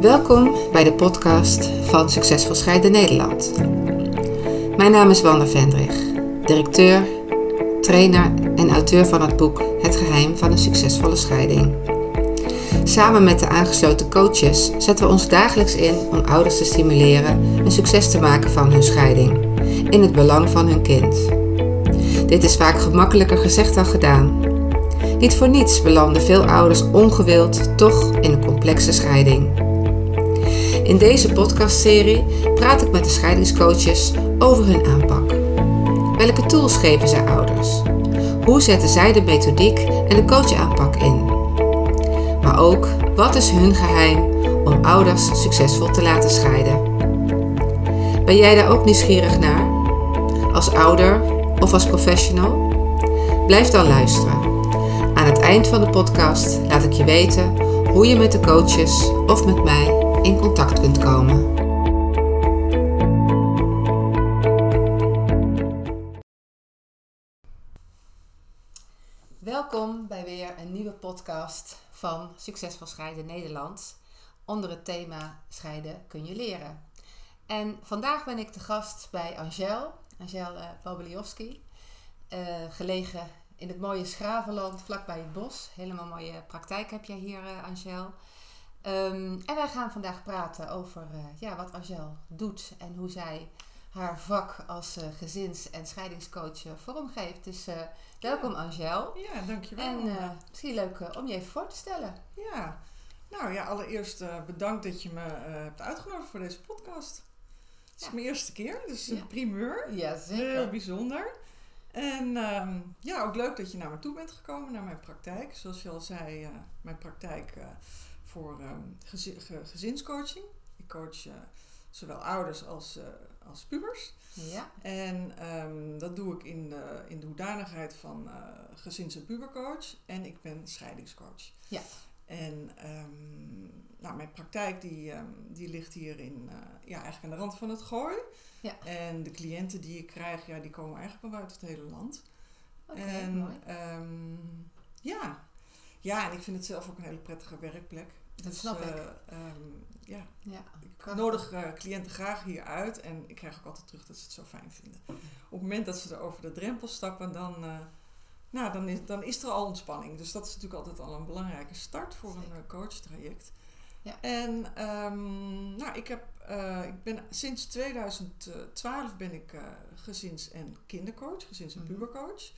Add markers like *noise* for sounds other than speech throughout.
Welkom bij de podcast van Succesvol Scheiden Nederland. Mijn naam is Wanda Vendrig, directeur, trainer en auteur van het boek Het geheim van een succesvolle scheiding. Samen met de aangesloten coaches zetten we ons dagelijks in om ouders te stimuleren een succes te maken van hun scheiding, in het belang van hun kind. Dit is vaak gemakkelijker gezegd dan gedaan. Niet voor niets belanden veel ouders ongewild toch in een complexe scheiding. In deze podcastserie praat ik met de scheidingscoaches over hun aanpak. Welke tools geven zij ouders? Hoe zetten zij de methodiek en de coachaanpak in? Maar ook, wat is hun geheim om ouders succesvol te laten scheiden? Ben jij daar ook nieuwsgierig naar? Als ouder of als professional? Blijf dan luisteren. Aan het eind van de podcast laat ik je weten hoe je met de coaches of met mij in contact kunt komen. Welkom bij weer een nieuwe podcast van Succesvol Scheiden Nederland onder het thema Scheiden kun je leren. En vandaag ben ik de gast bij Angel, Angel uh, gelegen in het mooie Schravenland, vlakbij het bos. Helemaal mooie praktijk heb jij hier, uh, Angel. Um, en wij gaan vandaag praten over uh, ja, wat Angel doet en hoe zij haar vak als uh, gezins- en scheidingscoach uh, vormgeeft. Dus welkom Angel. Ja, dankjewel. En misschien leuk om je even voor te stellen. Ja, nou ja, allereerst bedankt dat je me hebt uitgenodigd voor deze podcast. Het is mijn eerste keer, dus een primeur. Ja, zeker. Heel bijzonder. En um, ja, ook leuk dat je naar me toe bent gekomen, naar mijn praktijk. Zoals je al zei, mijn praktijk voor um, gezinscoaching. Ik coach uh, zowel ouders als, uh, als pubers. Ja. En um, dat doe ik in de, in de hoedanigheid van uh, gezins- en pubercoach. En ik ben scheidingscoach. Ja. En um, nou, mijn praktijk die, die ligt hier in, ja, eigenlijk aan de rand van het gooi. Ja. En de cliënten die ik krijg, ja, die komen eigenlijk wel uit het hele land. Oké, okay, mooi. ja, ja, en ik vind het zelf ook een hele prettige werkplek. Dat dus, snap ik. Uh, um, ja. ja. Ik nodig uh, cliënten graag hier uit en ik krijg ook altijd terug dat ze het zo fijn vinden. Op het moment dat ze er over de drempel stappen, dan, uh, nou, dan, is, dan is er al ontspanning. Dus dat is natuurlijk altijd al een belangrijke start voor Zeker. een coachtraject. Ja. En um, nou, ik, heb, ik ben sinds 2012 ben ik gezins- en kindercoach, gezins- en pubercoach.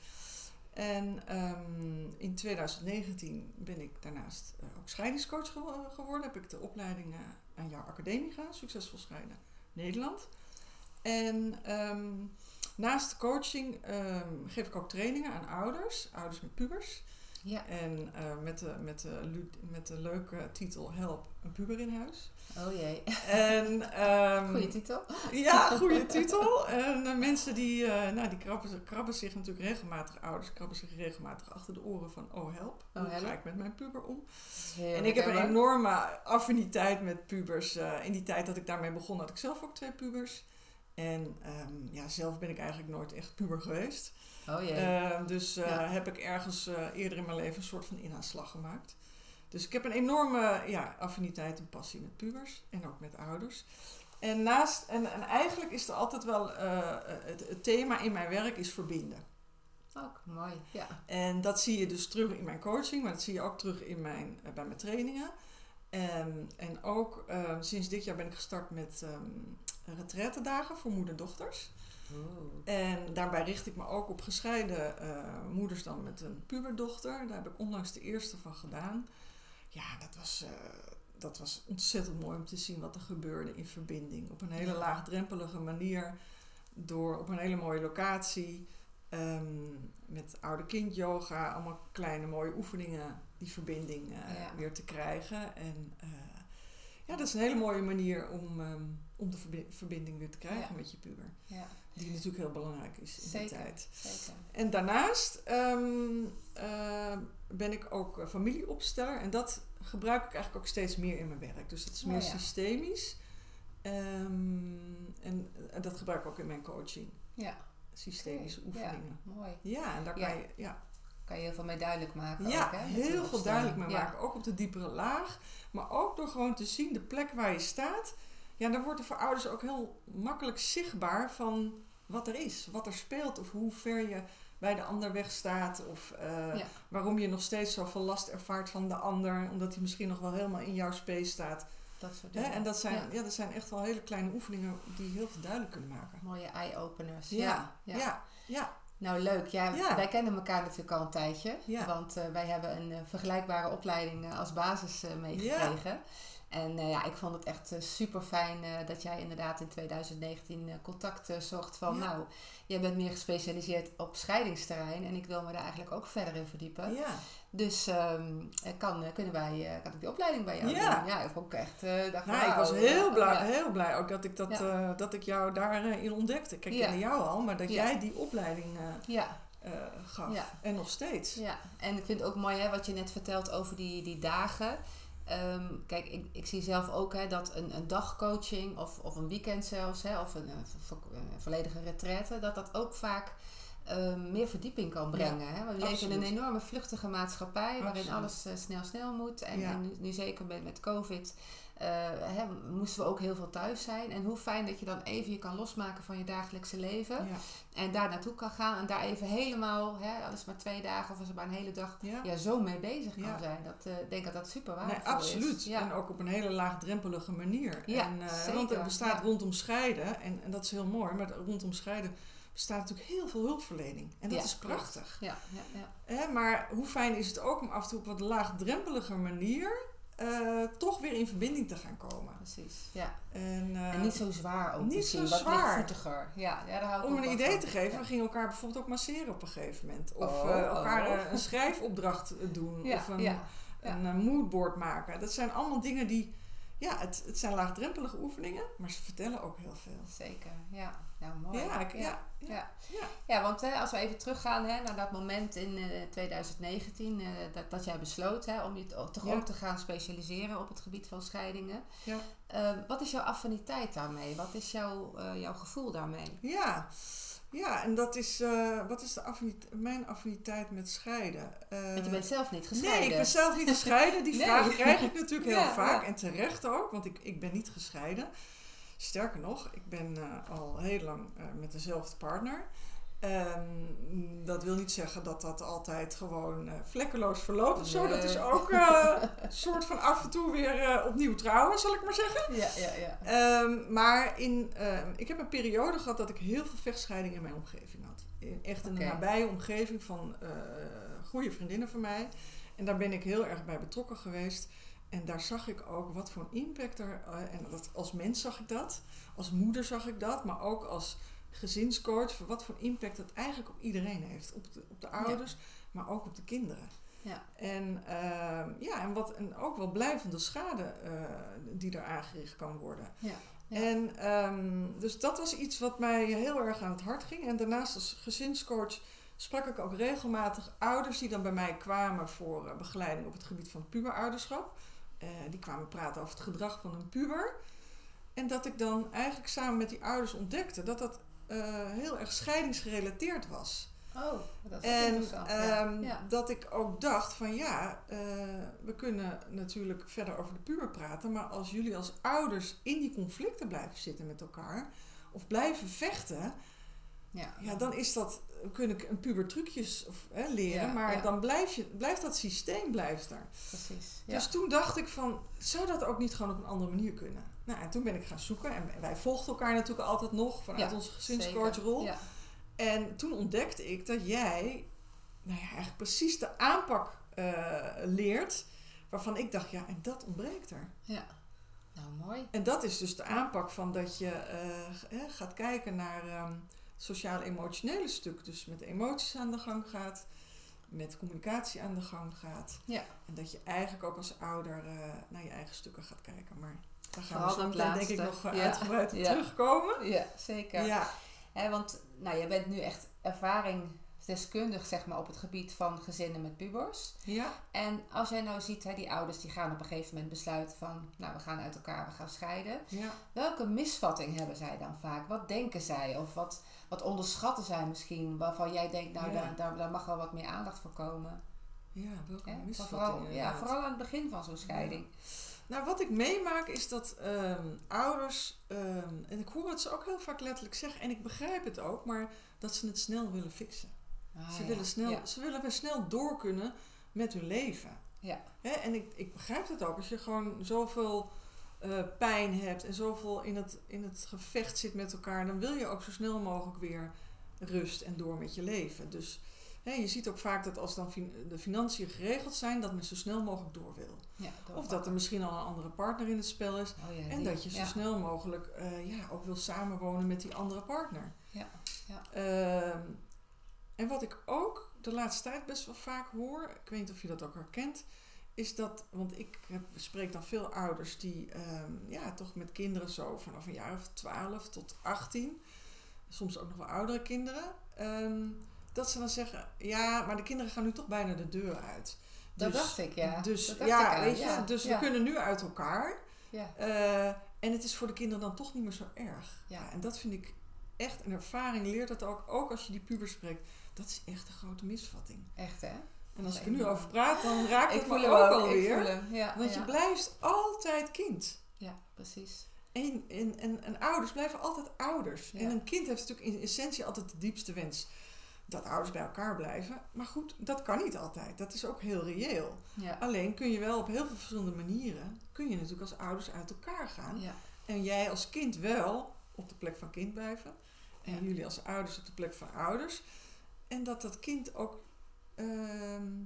En um, in 2019 ben ik daarnaast uh, ook scheidingscoach ge geworden. Heb ik de opleiding uh, aan jouw academie gedaan, Succesvol Scheiden Nederland. En um, naast coaching um, geef ik ook trainingen aan ouders, ouders met pubers. Ja. En uh, met, de, met, de, met de leuke titel Help een puber in huis. Oh jee. En, um, goeie titel. Ja, goede titel. En uh, mensen die, uh, nou, die krabben, krabben zich natuurlijk regelmatig, ouders krabben zich regelmatig achter de oren van oh help, hoe oh, help. ga ik met mijn puber om? Heel en ik heb een enorme affiniteit met pubers. In die tijd dat ik daarmee begon had ik zelf ook twee pubers. En um, ja, zelf ben ik eigenlijk nooit echt puber geweest. Oh jee. Uh, dus ja. heb ik ergens uh, eerder in mijn leven een soort van inhaalslag gemaakt. Dus ik heb een enorme ja, affiniteit en passie met pubers en ook met ouders. En, naast, en, en eigenlijk is er altijd wel het, het, thema in mijn werk is verbinden. Ook mooi, ja. En dat zie je dus terug in mijn coaching, maar dat zie je ook terug in mijn, bij mijn trainingen. En, en ook sinds dit jaar ben ik gestart met um, voor moeder-dochters. En daarbij richt ik me ook op gescheiden uh, moeders dan met een puberdochter. Daar heb ik onlangs de eerste van gedaan. Ja, dat was, uh, dat was ontzettend mooi om te zien wat er gebeurde in verbinding. Op een hele laagdrempelige manier, door, op een hele mooie locatie. Um, met oude kind yoga, allemaal kleine mooie oefeningen, die verbinding uh, ja. weer te krijgen. En ja, dat is een hele mooie manier om, um, om de verbi verbinding weer te krijgen ja. met je puber. Ja. Die natuurlijk heel belangrijk is in Zeker. die tijd. Zeker. En daarnaast um, uh, ben ik ook uh, familieopsteller. En dat gebruik ik eigenlijk ook steeds meer in mijn werk. Dus dat is meer Oh, ja. systemisch. Um, en uh, dat gebruik ik ook in mijn coaching. Ja. Systemische oefeningen. Ja, mooi. Ja, en daar kan je... Ja, Kan je heel veel mee duidelijk maken. Ja, ook, hè, heel veel duidelijk mee Ja. maken. Ook op de diepere laag. Maar ook door gewoon te zien de plek waar je staat. Ja, dan wordt er voor ouders ook heel makkelijk zichtbaar van wat er is. Wat er speelt. Of hoe ver je bij de ander wegstaat. Of eh, Ja. waarom je nog steeds zoveel last ervaart van de ander. Omdat hij misschien nog wel helemaal in jouw space staat. Dat soort Hè? dingen. En dat zijn, Ja. ja. dat zijn echt wel hele kleine oefeningen die heel veel duidelijk kunnen maken. Mooie eye-openers. Ja. ja, ja. Nou, leuk. Ja, Ja. wij kennen elkaar natuurlijk al een tijdje. Ja. Want eh, wij hebben een eh, vergelijkbare opleiding eh, als basis meegekregen. En ja, ik vond het echt super fijn dat jij inderdaad in 2019 eh, contact zocht van... Ja. Nou, jij bent meer gespecialiseerd op scheidingsterrein. En ik wil me daar eigenlijk ook verder in verdiepen. Dus ehm, eh, kan, eh, kunnen wij, eh, kan ik die opleiding bij jou Ja. doen? Ja, ik vond ik echt... eh dacht, Nou, ik was heel blij, ja. heel blij ook dat ik, dat, Ja. eh, dat ik jou daarin ontdekte. Kijk, ik kende jou al, maar dat jij die opleiding eh, Ja, eh, gaf. En nog steeds. Ja, en ik vind het ook mooi hè, wat je net vertelt over die, die dagen. Ehm, kijk, ik, ik zie zelf ook hè, dat een, een dagcoaching of, of een weekend zelfs, hè, of een, een volledige retraite, dat dat ook vaak ehm, meer verdieping kan brengen. hè? Want we leven in een absoluut. enorme vluchtige maatschappij waarin Absoluut. alles eh, snel snel moet. En, Ja. en nu, nu zeker met, met COVID eh, hè, moesten we ook heel veel thuis zijn. En hoe fijn dat je dan even je kan losmaken van je dagelijkse leven. Ja. En daar naartoe kan gaan en daar even helemaal, hè, al is het maar twee dagen of als het maar een hele dag, Ja. zo mee bezig kan zijn. Dat, eh, ik denk dat dat super Nee, waardevol absoluut. is. Ja. En ook op een hele laagdrempelige manier. Ja, en. Want er bestaat rondom scheiden, en, en dat is heel mooi, maar rondom scheiden bestaat natuurlijk heel veel hulpverlening. En dat Ja, is prachtig. Ja, ja, ja. Hè, maar hoe fijn is het ook om af en toe op wat laagdrempelige manier eh, toch weer in verbinding te gaan komen. precies. Ja. En, eh, en niet zo zwaar ook niet zo zwaar. Ja, ja, daar hou ik Om een idee van. te geven, Ja. we gingen elkaar bijvoorbeeld ook masseren op een gegeven moment. Of Oh, eh, elkaar oh. eh, een schrijfopdracht doen. Ja, of een, een eh, moodboard maken. Dat zijn allemaal dingen die... Ja, het, het zijn laagdrempelige oefeningen, maar ze vertellen ook heel veel. Zeker, ja. Nou, mooi. Ja, ja, ja. ja. Ja. Ja. Ja, want hè, als we even teruggaan hè, naar dat moment in eh, 2019, eh, dat, dat jij besloot hè, om je to- toch ook te gaan specialiseren op het gebied van scheidingen. Ja. Eh, wat is jouw affiniteit daarmee? Wat is jouw, eh, jouw gevoel daarmee? Ja, ja en dat is, eh, wat is de affinit- mijn affiniteit met scheiden? Eh, Want je bent zelf niet gescheiden. Nee, ik ben zelf niet gescheiden. Die *laughs* Nee. vraag krijg ik natuurlijk heel Ja, vaak ja. en terecht ook, want ik, ik ben niet gescheiden. Sterker nog, ik ben eh, al heel lang eh, met dezelfde partner. Ehm, dat wil niet zeggen dat dat altijd gewoon eh, vlekkeloos verloopt of zo. Dat is ook een *laughs* soort van af en toe weer opnieuw trouwen, zal ik maar zeggen. Ja, ja, ja. Ehm, maar in, ehm, ik heb een periode gehad dat ik heel veel vechtscheidingen in mijn omgeving had. In, echt in Oké. een nabije omgeving van goede vriendinnen van mij. En daar ben ik heel erg bij betrokken geweest. En daar zag ik ook wat voor een impact er... eh, en dat, als mens zag ik dat. Als moeder zag ik dat. Maar ook als gezinscoach. Wat voor impact dat eigenlijk op iedereen heeft. Op de, op de ouders, maar ook op de kinderen. Ja. En, ehm, ja, en, wat, en ook wel blijvende schade eh, die er aangericht kan worden. Ja, ja. En ehm, dus dat was iets wat mij heel erg aan het hart ging. En daarnaast als gezinscoach sprak ik ook regelmatig ouders die dan bij mij kwamen voor eh, begeleiding op het gebied van puberouderschap. Eh, die kwamen praten over het gedrag van een puber. En dat ik dan eigenlijk samen met die ouders ontdekte dat dat eh, heel erg scheidingsgerelateerd was. Oh, dat is En interessant. ja. dat ik ook dacht van ja, eh, we kunnen natuurlijk verder over de puber praten. Maar als jullie als ouders in die conflicten blijven zitten met elkaar. Of blijven vechten. Ja. Ja, dan is dat, we kunnen een puber trucjes of, hè, leren. Ja, maar ja. dan blijf je, blijft dat systeem blijft er. precies. Ja. Dus toen dacht ik van, zou dat ook niet gewoon op een andere manier kunnen? Nou, en toen ben ik gaan zoeken. En wij volgden elkaar natuurlijk altijd nog vanuit onze gezinscoachrol. Ja. En toen ontdekte ik dat jij, nou ja, eigenlijk precies de aanpak eh, leert. Waarvan ik dacht, ja, en dat ontbreekt er. ja. Nou, mooi. En dat is dus de aanpak van dat je eh, gaat kijken naar ehm, sociaal-emotionele stuk. Dus met emoties aan de gang gaat, met communicatie aan de gang gaat. Ja. En dat je eigenlijk ook als ouder eh, naar je eigen stukken gaat kijken. Maar daar gaan Vooral we zo denk ik nog eh, Ja. uitgebreid op Ja. terugkomen. Ja, zeker. Ja, want nou, je bent nu echt ervaring deskundig zeg maar, op het gebied van gezinnen met pubers. Ja. En als jij nou ziet, hè, die ouders die gaan op een gegeven moment besluiten van, nou we gaan uit elkaar, we gaan scheiden. Ja. Welke misvatting hebben zij dan vaak? Wat denken zij? Of wat, wat onderschatten zij misschien? Waarvan jij denkt, nou Ja. daar, daar, daar mag wel wat meer aandacht voor komen. Ja, welke Hè? Misvattingen Vooral, ja, vooral aan het begin van zo'n scheiding. Nou, wat ik meemaak is dat ehm, ouders, ehm, en ik hoor het ze ook heel vaak letterlijk zeggen, en ik begrijp het ook, maar dat ze het snel willen fixen. Ah, ze, ja. willen snel, Ja. ze willen weer snel door kunnen met hun leven. Ja. Hè? En ik, ik begrijp het ook, als je gewoon zoveel eh, pijn hebt en zoveel in het, in het gevecht zit met elkaar, dan wil je ook zo snel mogelijk weer rust en door met je leven. Dus hè, je ziet ook vaak dat als dan fin- de financiën geregeld zijn, dat men zo snel mogelijk door wil. Ja, Of dat er misschien al een andere partner in het spel is. Oh ja, En die- dat je zo ja. snel mogelijk eh, ja, ook wil samenwonen met die andere partner. Ja, ja. Ehm, en wat ik ook de laatste tijd best wel vaak hoor, ik weet niet of je dat ook herkent, is dat, want ik heb, spreek dan veel ouders die ehm, ja, toch met kinderen zo vanaf een jaar of 12 tot 18, soms ook nog wel oudere kinderen, ehm, dat ze dan zeggen, ja, maar de kinderen gaan nu toch bijna de deur uit. Dat Dus- dacht ik, ja. Dus Dat dacht ja, ik aan, weet je, ja, dus ja. we kunnen nu uit elkaar. Ja, Eh, en het is voor de kinderen dan toch niet meer zo erg. Ja. en dat vind ik echt, een ervaring leert dat ook, ook als je die puber spreekt. Dat is echt een grote misvatting. echt hè? En als ik er nu over praat, dan raakt Ik het me ook ook, alweer. Ja, Want ja. je blijft altijd kind. Ja, precies. En, en, en, en ouders blijven altijd ouders. Ja. En een kind heeft natuurlijk in essentie altijd de diepste wens dat ouders bij elkaar blijven. Maar goed, dat kan niet altijd. Dat is ook heel reëel. Ja. Alleen kun je wel op heel veel verschillende manieren, kun je natuurlijk als ouders uit elkaar gaan. Ja. En jij als kind wel op de plek van kind blijven. En jullie als ouders op de plek van ouders. En dat dat kind ook ehm,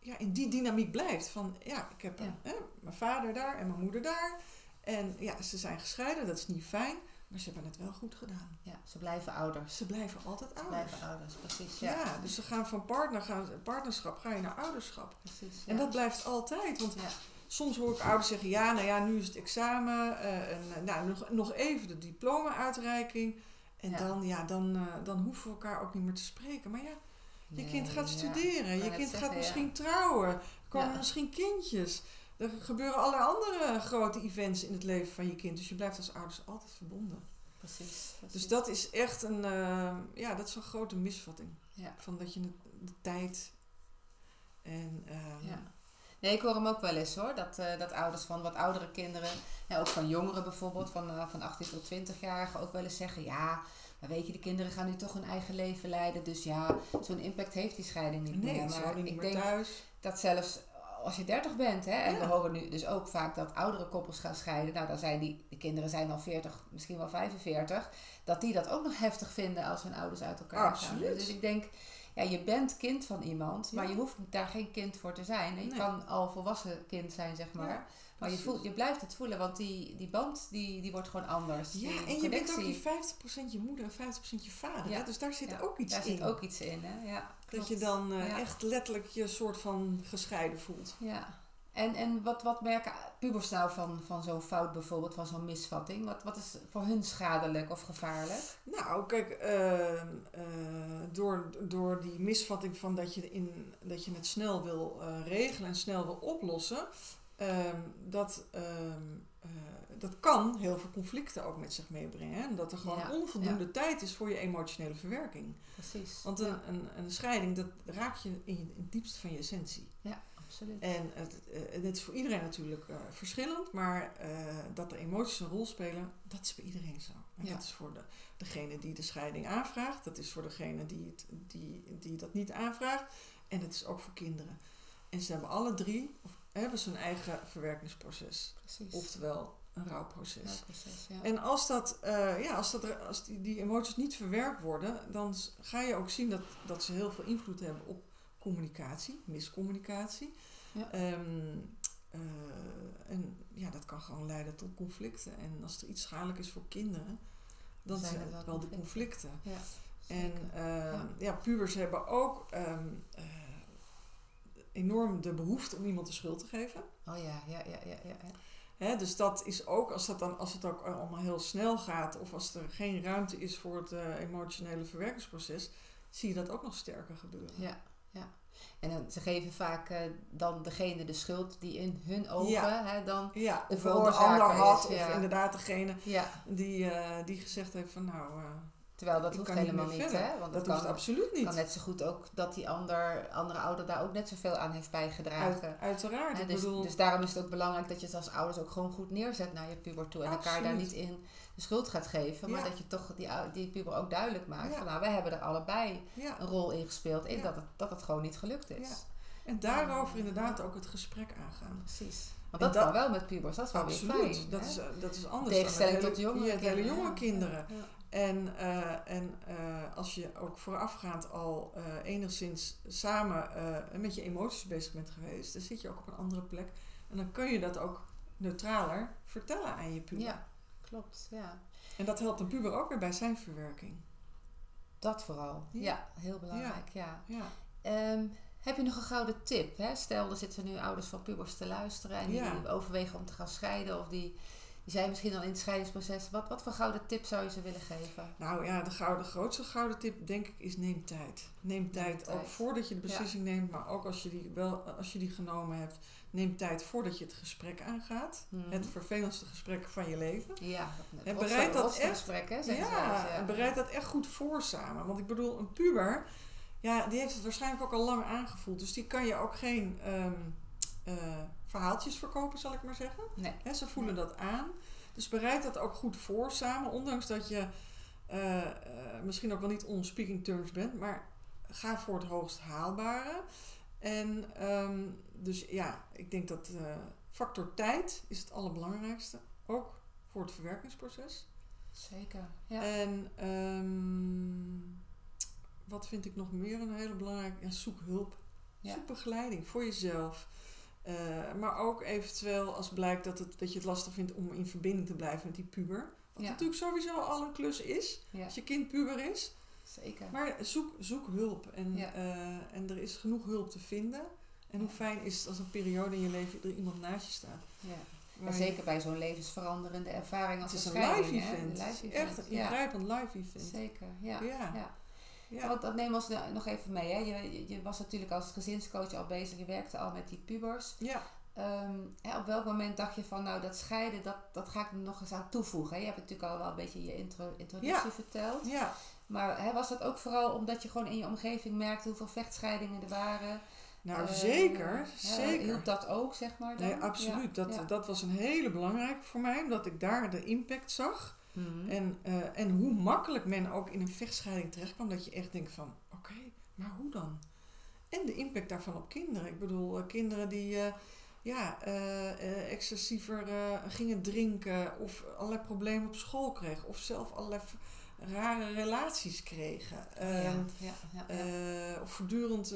ja, in die dynamiek blijft. Van ja, ik heb Ja. een, hè, mijn vader daar en mijn moeder daar. En ja, ze zijn gescheiden, dat is niet fijn. Maar ze hebben het wel goed gedaan. ja, ze blijven ouders. Ze blijven altijd Ze ouders. blijven ouders, precies. Ja. Ja, dus ze gaan van partner, gaan, partnerschap ga je naar ouderschap. precies. En ja. dat blijft altijd. Want Ja. Soms hoor ik ouders zeggen, ja, nou ja, nu is het examen. eh, en, eh, nou, nog, nog even de diploma-uitreiking. En Ja. dan, ja, dan, eh, dan hoeven we elkaar ook niet meer te spreken. Maar ja, je Nee, kind gaat studeren. Je kind gaat misschien trouwen. Er komen misschien kindjes. Er gebeuren allerlei andere grote events in het leven van je kind. Dus je blijft als ouders altijd verbonden. Precies. precies. Dus dat is echt een, eh, ja, dat is een grote misvatting. Van dat je de, de tijd en... ehm, Ja. Nee, ik hoor hem ook wel eens hoor. Dat, eh, dat ouders van wat oudere kinderen, ja, ook van jongeren bijvoorbeeld, van, eh, van 18 tot 20-jarigen, ook wel eens zeggen: Ja, maar weet je, de kinderen gaan nu toch hun eigen leven leiden. Dus ja, zo'n impact heeft die scheiding niet Nee, meer. Maar niet ik meer denk thuis. dat zelfs als je 30 bent, hè, en Ja. we horen nu dus ook vaak dat oudere koppels gaan scheiden. Nou, dan zijn die, de kinderen zijn al 40, misschien wel 45. Dat die dat ook nog heftig vinden als hun ouders uit elkaar Absoluut. gaan. Dus ik denk, ja, je bent kind van iemand, maar Ja. je hoeft daar geen kind voor te zijn. Je Nee. kan al volwassen kind zijn, zeg maar. Ja, maar je, voelt, je blijft het voelen, want die, die band die, die wordt gewoon anders. Ja, die en je bent ook die 50% je moeder en 50% je vader. Ja. hè? Dus daar zit Ja, ook iets daar in. zit ook iets in, hè? Ja, dat je dan eh, echt letterlijk je soort van gescheiden voelt. Ja. En, en wat, wat merken pubers nou van, van zo'n fout bijvoorbeeld, van zo'n misvatting? Wat, wat is voor hun schadelijk of gevaarlijk? Nou, kijk, ehm, eh, door, door die misvatting van dat je, in, dat je het snel wil eh, regelen en snel wil oplossen, ehm, dat, ehm, eh, dat kan heel veel conflicten ook met zich meebrengen. Hè? Omdat er gewoon Ja, onvoldoende tijd is voor je emotionele verwerking. Precies. Want een, ja, een, een scheiding, dat raakt je in, je- in het diepste van je essentie. Absoluut. En het, eh, het is voor iedereen natuurlijk eh, verschillend, maar eh, dat de emoties een rol spelen, dat is bij iedereen zo. En Ja. dat is voor de, degene die de scheiding aanvraagt, dat is voor degene die, het, die, die dat niet aanvraagt en het is ook voor kinderen. En ze hebben alle drie, of, hebben ze hun eigen verwerkingsproces, Precies. oftewel een rouwproces. Ja. En als, dat, eh, ja, als, dat, er- als die, die emoties niet verwerkt worden, dan ga je ook zien dat, dat ze heel veel invloed hebben op communicatie, miscommunicatie. Ja. Ehm, eh, en ja, dat kan gewoon leiden tot conflicten. En als er iets schadelijk is voor kinderen, dan Zijn het wel wel de conflicten. ja, En ehm, Ja. ja. pubers hebben ook ehm, eh, enorm de behoefte om iemand de schuld te geven. Oh ja, ja, ja, ja, ja. Hè, dus dat is ook, als, dat dan, als het ook allemaal heel snel gaat, of als er geen ruimte is voor het eh, emotionele verwerkingsproces, zie je dat ook nog sterker gebeuren. Ja. En dan, ze geven vaak uh, dan degene de schuld die in hun ogen Ja. hè, dan Ja, de de ander had, is, of inderdaad degene die, eh, die gezegd heeft van nou, eh, Terwijl dat ik hoeft kan niet helemaal niet, hè? Want dat het hoeft kan, absoluut niet. kan net zo goed ook dat die ander, andere ouder daar ook net zoveel aan heeft bijgedragen. Uit, uiteraard, Hè, dus, bedoel, dus daarom is het ook belangrijk dat je het als ouders ook gewoon goed neerzet naar je puber toe. En elkaar daar niet in de schuld gaat geven. Maar Ja. dat je toch die, die puber ook duidelijk maakt. Ja. Van nou, wij hebben er allebei ja. een rol in gespeeld. In dat, het, dat het gewoon niet gelukt is. En daarover inderdaad ook het gesprek aangaan. Precies. Want dat, dat- kan wel met pubers. Dat is wel weer fijn. dat, hè? is, dat is anders Tegenstelling dan tot ja, hele kinderen, jonge kinderen. Ja. En, eh, en eh, als je ook voorafgaand al eh, enigszins samen met je emoties bezig bent geweest, dan zit je ook op een andere plek. En dan kun je dat ook neutraler vertellen aan je puber. Ja, klopt. Ja. En dat helpt een puber ook weer bij zijn verwerking. Dat vooral. Ja. Ja, heel belangrijk. Ja. Ja, Ehm, heb je nog een gouden tip? Hè? Stel, er zitten nu ouders van pubers te luisteren en die overwegen om te gaan scheiden of die, die zijn misschien al in het scheidingsproces. Wat, wat voor gouden tip zou je ze willen geven? nou ja, de, gouden, grootste gouden tip denk ik is neem tijd. Neem tijd, tijd. ook voordat je de beslissing neemt, maar ook als je, die wel, als je die genomen hebt. Neem tijd voordat je het gesprek aangaat. Mhm. Het vervelendste gesprek van je leven. Ja, En bereid dat echt- gesprek, hè, zeggen ze Ja, eens, bereid dat echt goed voor samen. Want ik bedoel, een puber, ja, die heeft het waarschijnlijk ook al lang aangevoeld. Dus die kan je ook geen ehm, eh, verhaaltjes verkopen, zal ik maar zeggen. Nee. Ze voelen dat aan. Dus bereid dat ook goed voor samen. Ondanks dat je eh, eh, misschien ook wel niet on speaking terms bent. Maar ga voor het hoogst haalbare. En ehm, dus ja, ik denk dat eh, factor tijd is het allerbelangrijkste. Ook voor het verwerkingsproces. Zeker. Ja. En ehm, wat vind ik nog meer een hele belangrijke? Ja, zoek hulp. Ja. Zoek begeleiding voor jezelf. Eh, maar ook eventueel als blijkt dat, het, dat je het lastig vindt om in verbinding te blijven met die puber. Wat Ja. natuurlijk sowieso al een klus is. ja, Als je kind puber is. zeker. Maar zoek, zoek hulp. En, Ja. eh, en er is genoeg hulp te vinden. En hoe fijn is het als een periode in je leven er iemand naast je staat. Ja. En je- zeker bij zo'n levensveranderende ervaring als het is een een live hè, event. Een live echt event. een Ja. ingrijpend live event. Zeker, ja. Ja. Ja. Want dat neem ons nog even mee. Hè. Je, je- was natuurlijk als gezinscoach al bezig. Je werkte al met die pubers. ja. Ehm, hè, op welk moment dacht je van, nou dat scheiden, dat, dat ga ik nog eens aan toevoegen. Hè? Je hebt natuurlijk al wel een beetje je intro, introductie Ja. verteld. ja. Maar hè, was dat ook vooral omdat je gewoon in je omgeving merkte hoeveel vechtscheidingen er waren? Nou, Eh, zeker. zeker. Hielp dat ook, zeg maar? Dan? Nee, absoluut. Ja, Dat, dat was een hele belangrijke voor mij, omdat ik daar de impact zag. Mhm. En, eh, en hoe makkelijk men ook in een vechtscheiding terechtkwam, dat je echt denkt van, oké, maar hoe dan? En de impact daarvan op kinderen. Ik bedoel, eh, kinderen die eh, ja, excessiever gingen drinken of allerlei problemen op school kregen of zelf allerlei rare relaties kregen. ja, Ehm, ja, of voortdurend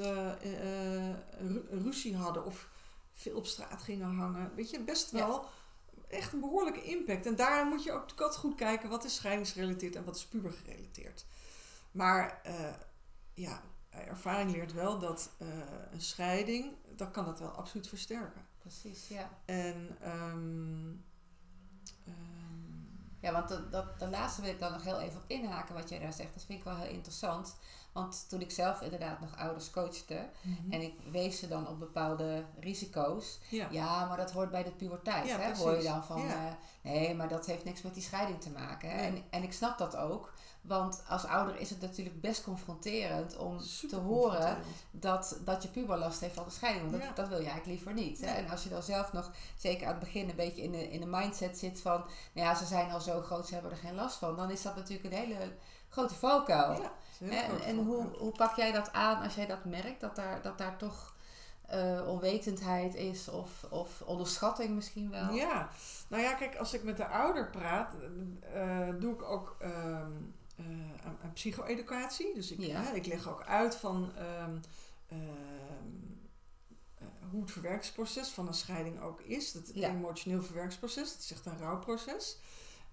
ru- ruzie hadden of veel op straat gingen hangen. Weet je, best wel echt een behoorlijke impact. En daar moet je ook altijd goed kijken wat is scheidingsgerelateerd en wat is pubergerelateerd. Maar eh, ja, ervaring leert wel dat eh, een scheiding, dat kan dat wel absoluut versterken. Precies, ja. En ehm, Ja, want dat, dat, laatste wil ik dan nog heel even op inhaken wat jij daar zegt. Dat vind ik wel heel interessant. Want toen ik zelf inderdaad nog ouders coachte en ik wees ze dan op bepaalde risico's. ja. Ja, maar dat hoort bij de puberteit. Ja, hè? precies. Hoor je dan van, Ja. eh, nee, maar dat heeft niks met die scheiding te maken. Hè? Nee. En, en ik snap dat ook. Want als ouder is het natuurlijk best confronterend om Super te horen dat, dat je puber last heeft van de scheiding. Want dat, Ja. dat wil je eigenlijk liever niet. Hè? En als je dan zelf nog, zeker aan het begin, een beetje in de, in de mindset zit van... Nou ja, ze zijn al zo groot, ze hebben er geen last van. Dan is dat natuurlijk een hele grote valkuil. Ja, En, en hoe, hoe pak jij dat aan als jij dat merkt? Dat daar, dat daar toch eh, onwetendheid is of, of onderschatting misschien wel? Ja, nou ja, kijk, als ik met de ouder praat, eh, doe ik ook ehm, eh, aan, aan psycho-educatie. Dus ik, Ja. ik leg ook uit van ehm, ehm, eh, hoe het verwerkingsproces van een scheiding ook is. Het Ja. emotioneel verwerkingsproces, het is echt een rouwproces.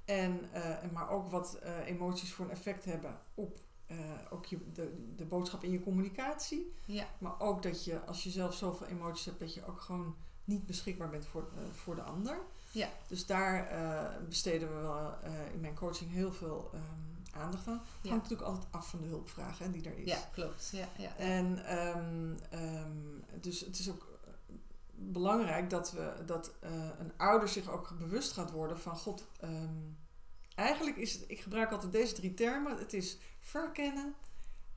En, eh, en maar ook wat eh, emoties voor een effect hebben op eh, ook je, de, de boodschap in je communicatie. Ja, Maar ook dat je, als je zelf zoveel emoties hebt, dat je ook gewoon niet beschikbaar bent voor, eh, voor de ander. Ja. Dus daar eh, besteden we wel eh, in mijn coaching heel veel ehm, aandacht aan. Het Ja. hangt natuurlijk altijd af van de hulpvraag hè, die er is. Ja, klopt. Ja, ja. En ehm, ehm, dus het is ook eh, belangrijk dat, we, dat eh, een ouder zich ook bewust gaat worden van God. ehm, eigenlijk is het, ik gebruik altijd deze drie termen. Het is verkennen,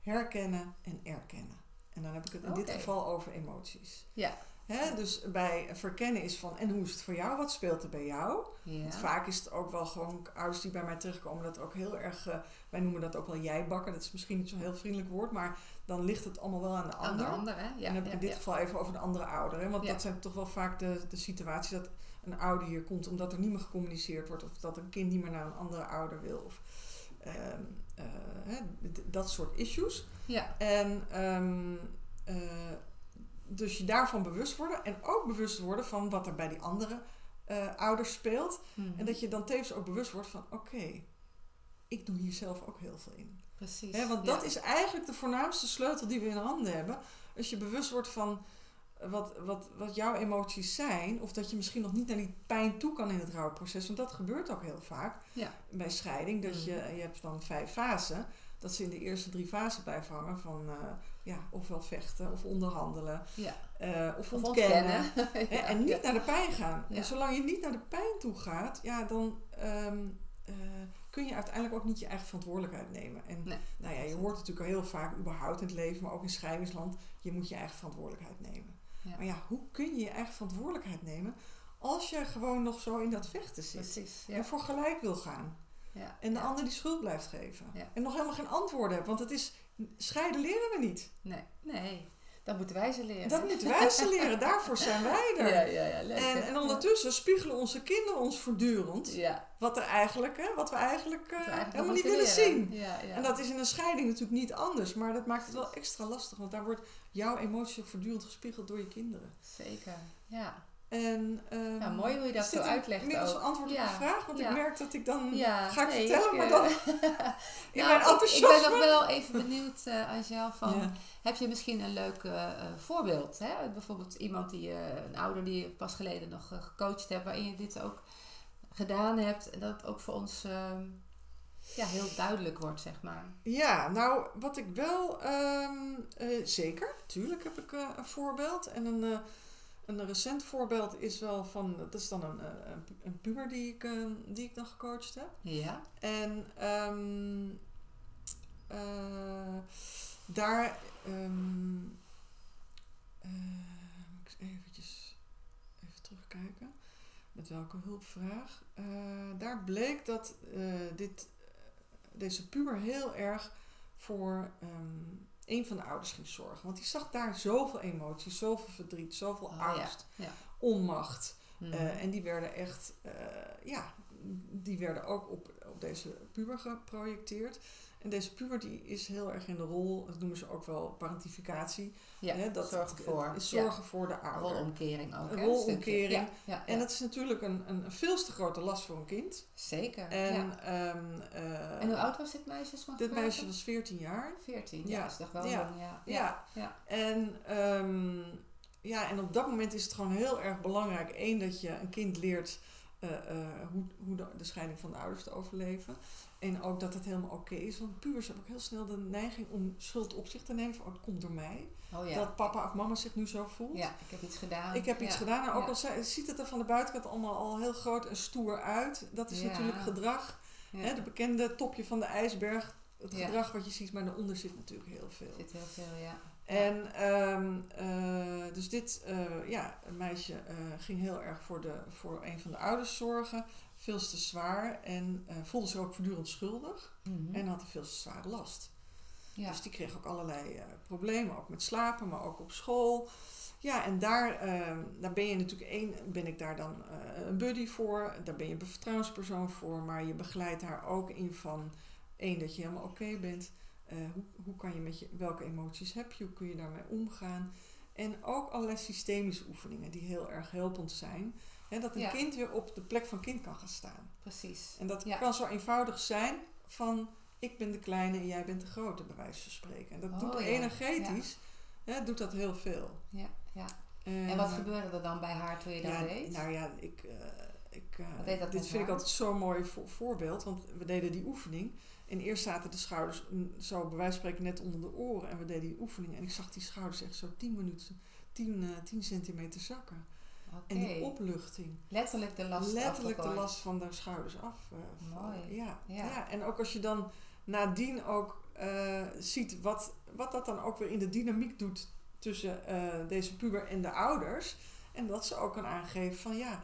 herkennen en erkennen. En dan heb ik het in dit geval over emoties. Ja. Hè, dus bij verkennen is van, en hoe is het voor jou? Wat speelt er bij jou? ja. Want vaak is het ook wel gewoon ouders die bij mij terugkomen, dat ook heel erg, eh, wij noemen dat ook wel jijbakken. Dat is misschien niet zo'n heel vriendelijk woord, maar dan ligt het allemaal wel aan de Aan ander. de ander, hè? Ja, en dan heb ik in dit geval even over de andere ouder. Hè? Want dat zijn toch wel vaak de, de situaties dat een ouder hier komt omdat er niet meer gecommuniceerd wordt. Of dat een kind niet meer naar een andere ouder wil. Of ehm, eh, dat soort issues. Ja, En ehm, eh, dus je daarvan bewust worden. En ook bewust worden van wat er bij die andere eh, ouders speelt. mhm. En dat je dan tevens ook bewust wordt van oké, ik doe hier zelf ook heel veel in. precies. Hè, want Ja. dat is eigenlijk de voornaamste sleutel die we in handen hebben. Als je bewust wordt van wat, wat, wat jouw emoties zijn, of dat je misschien nog niet naar die pijn toe kan in het rouwproces, want dat gebeurt ook heel vaak Ja. bij scheiding. Dat je, je hebt dan vijf fasen, dat ze in de eerste drie fasen blijven hangen van eh, ja, ofwel vechten of onderhandelen Ja. eh, of, Of ontkennen. *laughs* Ja, en niet ja. naar de pijn gaan. En zolang je niet naar de pijn toe gaat, ja, dan ehm, eh, kun je uiteindelijk ook niet je eigen verantwoordelijkheid nemen. En Nee, nou ja, je hoort natuurlijk al heel vaak überhaupt in het leven, maar ook in scheidingsland, je moet je eigen verantwoordelijkheid nemen. Maar ja, hoe kun je je eigen verantwoordelijkheid nemen als je gewoon nog zo in dat vechten zit? Precies. En voor gelijk wil gaan. Ja. En de ander die schuld blijft geven. Ja. En nog helemaal geen antwoorden hebt. Want het is, scheiden leren we niet. Nee, nee. Dat moeten wij ze leren. Dat moeten *laughs* wij ze leren. Daarvoor zijn wij er. Ja, ja, ja. Leuk? En, en ondertussen spiegelen onze kinderen ons voortdurend wat er eigenlijk, hè, wat we eigenlijk, eh, Dat we eigenlijk helemaal niet willen zien. leren. Ja, ja. En dat is in een scheiding natuurlijk niet anders, maar dat maakt het wel extra lastig, want daar wordt jouw emotie voortdurend gespiegeld door je kinderen. Zeker. Ja. En, ehm, Ja, mooi hoe je dat zo uitlegt ook. een antwoord Ja, op de vraag, want ja. ik merk dat ik dan Ja, ga ik nee, vertellen, ik, maar dan *laughs* in Nou, mijn ik, ben nog wel even benieuwd, eh Angel, van Ja. heb je misschien een leuk eh, eh, voorbeeld? Hè? Bijvoorbeeld iemand die, eh, een ouder die je pas geleden nog eh, gecoacht hebt, waarin je dit ook gedaan hebt en dat het ook voor ons ehm, ja, heel duidelijk wordt, zeg maar. Ja, nou, wat ik wel, ehm, eh, zeker, tuurlijk heb ik een voorbeeld. En een, een recent voorbeeld is wel van, dat is dan een, eh, een, een puber die ik, eh, die ik dan gecoacht heb. Ja, En ehm, eh, daar, ehm, eh, moet ik eens eventjes even terugkijken met welke hulpvraag. Daar bleek dat dit, deze puber heel erg voor ehm, een van de ouders ging zorgen. Want die zag daar zoveel emoties, zoveel verdriet, zoveel Oh, ja. angst, ja. onmacht. Mhm. Eh, en die werden echt, eh, ja, die werden ook op deze puber geprojecteerd. En deze puber die is heel erg in de rol, dat noemen ze ook wel parentificatie. ja, hè, dat zorgen voor. het is zorgen voor de ouder. Rolomkering ook. Een hè, rolomkering. Ja, En dat is natuurlijk een, een, veel te grote last voor een kind. Zeker. En, ehm, eh, en hoe oud was dit meisje? Is dit meisje was 14 jaar. 14. Ja. Ja, is toch wel Ja. ja. Ja. ja. En, ehm, ja, en op dat moment is het gewoon heel erg belangrijk. één, dat je een kind leert eh, eh, hoe, hoe de, de scheiding van de ouders te overleven. En ook dat het helemaal oké is. Want pubers hebben ook heel snel de neiging om schuld op zich te nemen. Van, oh, het komt door mij. Oh ja. Dat papa of mama zich nu zo voelt. Ja, ik heb iets gedaan. Ik heb iets gedaan. En ook Ja. al ziet het er van de buitenkant allemaal al heel groot en stoer uit. Dat is natuurlijk gedrag. Hè, de bekende topje van de ijsberg. Het gedrag wat je ziet, maar daaronder zit natuurlijk heel veel. Er zit heel veel, ja. En ehm, eh, dus dit, eh, ja, een meisje eh, ging heel erg voor, de, voor een van de ouders zorgen. Veel te zwaar en voelde zich ook voortdurend schuldig. Mhm. En had een veel te zware last. ja. Dus die kreeg ook allerlei problemen, ook met slapen, maar ook op school. Ja, en daar, ehm, daar ben je natuurlijk één, ben ik daar dan een buddy voor. Daar ben je een vertrouwenspersoon voor. Maar je begeleidt haar ook in van één, dat je helemaal oké bent. Eh, hoe, hoe kan je met je, welke emoties heb je? Hoe kun je daarmee omgaan? En ook allerlei systemische oefeningen die heel erg helpend zijn. Hè, dat een Ja. kind weer op de plek van kind kan gaan staan. Precies. En dat Ja. kan zo eenvoudig zijn van ik ben de kleine en jij bent de grote, bij wijze van spreken. En dat Oh, doet ja. energetisch, hè, doet dat heel veel. Ja, ja. En, En wat eh, gebeurde er dan bij haar toen je dat deed? Nou ja, ik, eh, ik, eh, dit vind ik altijd zo'n mooi vo- voorbeeld. Want we deden die oefening. En eerst zaten de schouders mm, zo bij wijze van spreken net onder de oren. En we deden die oefening. En ik zag die schouders echt zo 10 minuten, 10, eh 10 centimeter zakken. Oké. En die opluchting. Letterlijk de last Letterlijk de last van de schouders af. eh, vallen. Mooi. Ja. Ja. Ja. en ook als je dan nadien ook eh, ziet wat, wat dat dan ook weer in de dynamiek doet tussen eh, deze puber en de ouders. En dat ze ook kan aangeven van ja,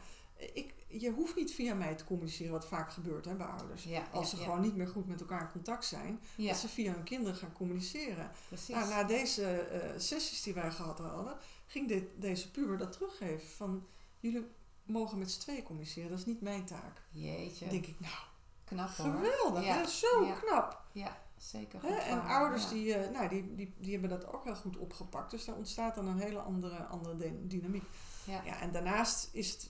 ik, je hoeft niet via mij te communiceren, wat vaak gebeurt hè, bij ouders. Ja, Als ja, ze ja. gewoon niet meer goed met elkaar in contact zijn, dat ze via hun kinderen gaan communiceren. precies. Nou, na deze eh, sessies die wij gehad hadden, ging dit, deze puber dat teruggeven van jullie mogen met z'n tweeën communiceren, dat is niet mijn taak. Jeetje, Dan denk ik, nou, knap hoor. geweldig, hè? zo knap. Ja, zeker Hè? goed En van ouders die, eh, nou, die, die, die hebben dat ook heel goed opgepakt. Dus daar ontstaat dan een hele andere, andere dy- dynamiek. Ja. Ja, en daarnaast is het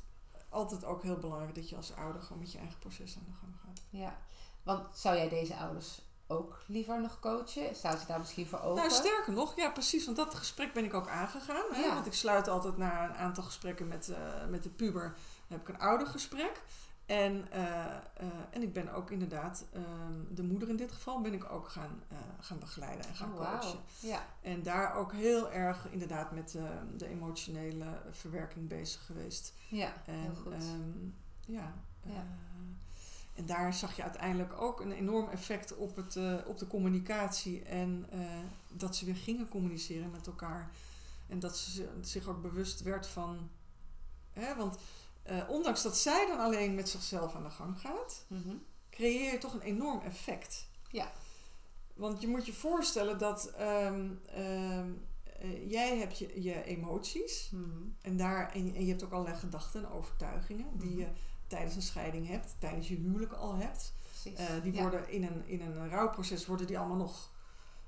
altijd ook heel belangrijk dat je als ouder gewoon met je eigen proces aan de gang gaat. Ja, want zou jij deze ouders ook liever nog coachen? Staan ze daar misschien voor open? Nou, sterker nog, ja precies, want dat gesprek ben ik ook aangegaan. Hè? Ja. Want ik sluit altijd na een aantal gesprekken met, eh, met de puber, dan heb ik een oudergesprek. En, eh, eh, en ik ben ook inderdaad, ehm, de moeder in dit geval, ben ik ook gaan, eh, gaan begeleiden en gaan Oh, coachen. Ja, En daar ook heel erg inderdaad met de emotionele verwerking bezig geweest. ja, En, heel goed. ehm, ja, Ja. en daar zag je uiteindelijk ook een enorm effect op, het, op de communicatie. En dat ze weer gingen communiceren met elkaar. En dat ze zi- zich ook bewust werd van. Hè, want eh, ondanks dat zij dan alleen met zichzelf aan de gang gaat, Mhm. creëer je toch een enorm effect. Ja. Want je moet je voorstellen dat ehm, ehm, eh, jij hebt je, je emoties. Mhm. En, daar, en, en je hebt ook allerlei gedachten en overtuigingen die Mhm. je tijdens een scheiding hebt, tijdens je huwelijk al hebt. Eh, die Ja, worden in een, in een rouwproces worden die allemaal nog,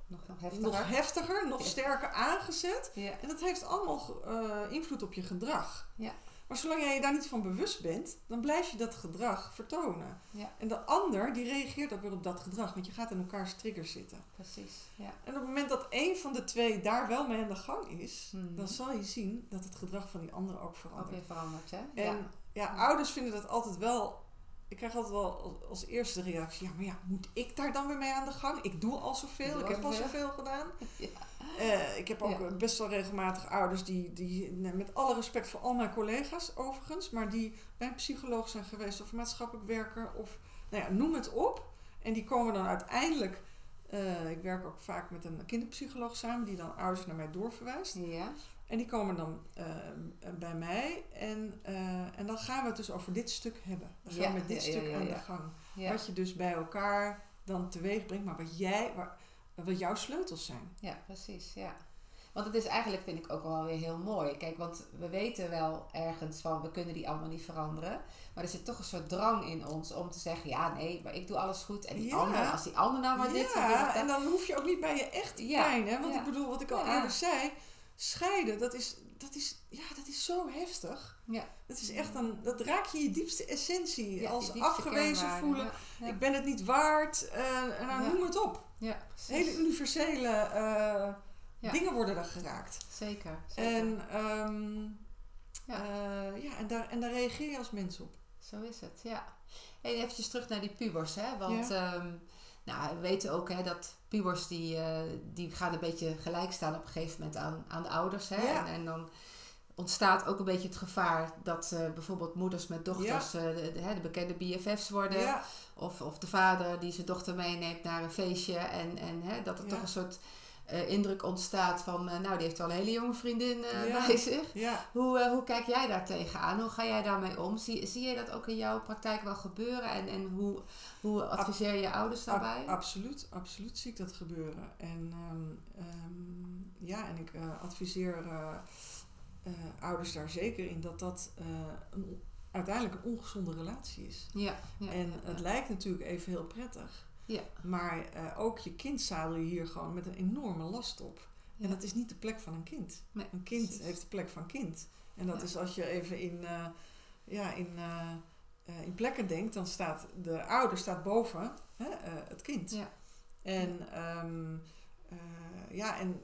nog, nog heftiger. nog heftiger, nog Ja. sterker aangezet. ja. En dat heeft allemaal invloed op je gedrag. Ja. Maar zolang jij je daar niet van bewust bent, dan blijf je dat gedrag vertonen. Ja. En de ander die reageert ook weer op dat gedrag, want je gaat in elkaars triggers zitten. Precies. Ja. En op het moment dat één van de twee daar wel mee aan de gang is, Mhm. dan zal je zien dat het gedrag van die andere ook Ook verandert. weer veranderd, hè? En ja. Ja. ouders vinden dat altijd wel. Ik krijg altijd wel als, eerste de reactie: ja, maar ja, moet ik daar dan weer mee aan de gang? Ik doe al zoveel, Ik heb al zoveel. gedaan. *laughs* Ja. Eh, ik heb ook Ja. best wel regelmatig ouders die, die, met alle respect voor al mijn collega's overigens, maar die bij een psycholoog zijn geweest of maatschappelijk werker of nou ja, noem het op. En die komen dan uiteindelijk. eh, ik werk ook vaak met een kinderpsycholoog samen, die dan ouders naar mij doorverwijst. Ja. En die komen dan eh, bij mij en, eh, en dan gaan we het dus over dit stuk hebben. Dan gaan Ja, we met dit ja, stuk ja, aan de gang. Wat je dus bij elkaar dan teweeg brengt, maar wat jij, waar, wat jouw sleutels zijn. ja, precies. Ja. Want het is eigenlijk, vind ik ook wel weer heel mooi. Kijk, want we weten wel ergens van, we kunnen die allemaal niet veranderen. Maar er zit toch een soort drang in ons om te zeggen, ja, nee, maar ik doe alles goed. En die Ja. ander, als die ander nou maar dit dit ja, en dan hoef je ook niet bij je echte Ja, pijn. Hè? Want ik bedoel, wat ik al eerder zei, scheiden, dat is, dat, is, ja, dat is zo heftig. Ja. Dat is echt een, dat raak je je diepste essentie. Ja, als diepste afgewezen voelen, Ja, ik ben het niet waard. eh, en dan Ja. noem het op. Ja. Hele universele eh, dingen worden er geraakt. Zeker. zeker. En, ehm, Ja. eh, ja, en, daar, en daar reageer je als mens op. Zo is het, ja. Hey, eventjes terug naar die pubers, hè. Want ehm, nou, we weten ook hè, dat pubers die, eh, die gaan een beetje gelijk staan op een gegeven moment aan, aan de ouders. Hè. Ja. En, en dan ontstaat ook een beetje het gevaar dat eh, bijvoorbeeld moeders met dochters eh, de, de, hè, de bekende BFF's worden. Ja, Of, of de vader die zijn dochter meeneemt naar een feestje. En, en hè, dat er toch een soort eh, indruk ontstaat van... eh, nou, die heeft wel een hele jonge vriendin eh, Ja. bij zich. ja. Hoe, hoe kijk jij daar tegenaan? Hoe ga jij daarmee om? Zie, zie je dat ook in jouw praktijk wel gebeuren? En, en hoe, hoe adviseer je ouders daarbij? Ab- absoluut, absoluut zie ik dat gebeuren. En ehm, ehm, ja, en ik adviseer ouders daar zeker in dat dat een, uiteindelijk een ongezonde relatie is. ja, ja, en het lijkt natuurlijk even heel prettig. Ja. Maar eh, ook je kind zadel je hier gewoon met een enorme last op. Ja. En dat is niet de plek van een kind. Nee, Een kind precies. heeft de plek van kind. En dat Ja. is als je even in, eh, ja, in, eh, in plekken denkt, dan staat de ouder staat boven hè, het kind. Ja. En ehm, eh, ja, en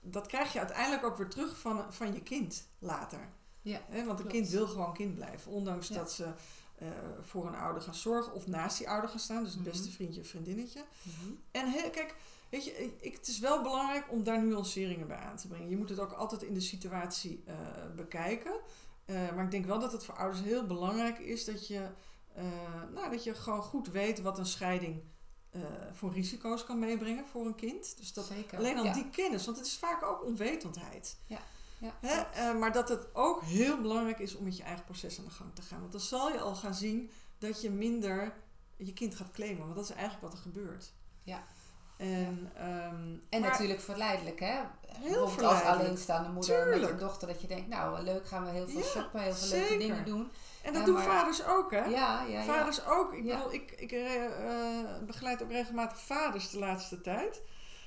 dat krijg je uiteindelijk ook weer terug van, van je kind later. Ja, Hè, want een kind wil gewoon kind blijven. Ondanks Ja. dat ze eh, voor een ouder gaan zorgen of naast die ouder gaan staan. Dus het Mhm. beste vriendje of vriendinnetje. Mhm. En he- kijk, weet je, ik, het is wel belangrijk om daar nuanceringen bij aan te brengen. Je moet het ook altijd in de situatie eh, bekijken. Eh, maar ik denk wel dat het voor ouders heel belangrijk is dat je, nou, dat je gewoon goed weet wat een scheiding voor risico's kan meebrengen voor een kind. Dus dat Zeker. alleen al ja. die kennis, want het is vaak ook onwetendheid. Ja, Hè? Eh, maar dat het ook heel belangrijk is om met je eigen proces aan de gang te gaan. Want dan zal je al gaan zien dat je minder je kind gaat claimen. Want dat is eigenlijk wat er gebeurt. Ja. En, ehm, En maar- natuurlijk verleidelijk, hè? Als verleidelijk. alleenstaande moeder met Tuurlijk. een dochter, dat je denkt, nou leuk, gaan we heel veel Ja, shoppen, heel veel leuke dingen doen. En dat Ja, doen maar- vaders ook, hè? Ja, ja, ja. vaders ook. Ik, Ja. bedoel, ik, ik eh, eh, begeleid ook regelmatig vaders de laatste tijd.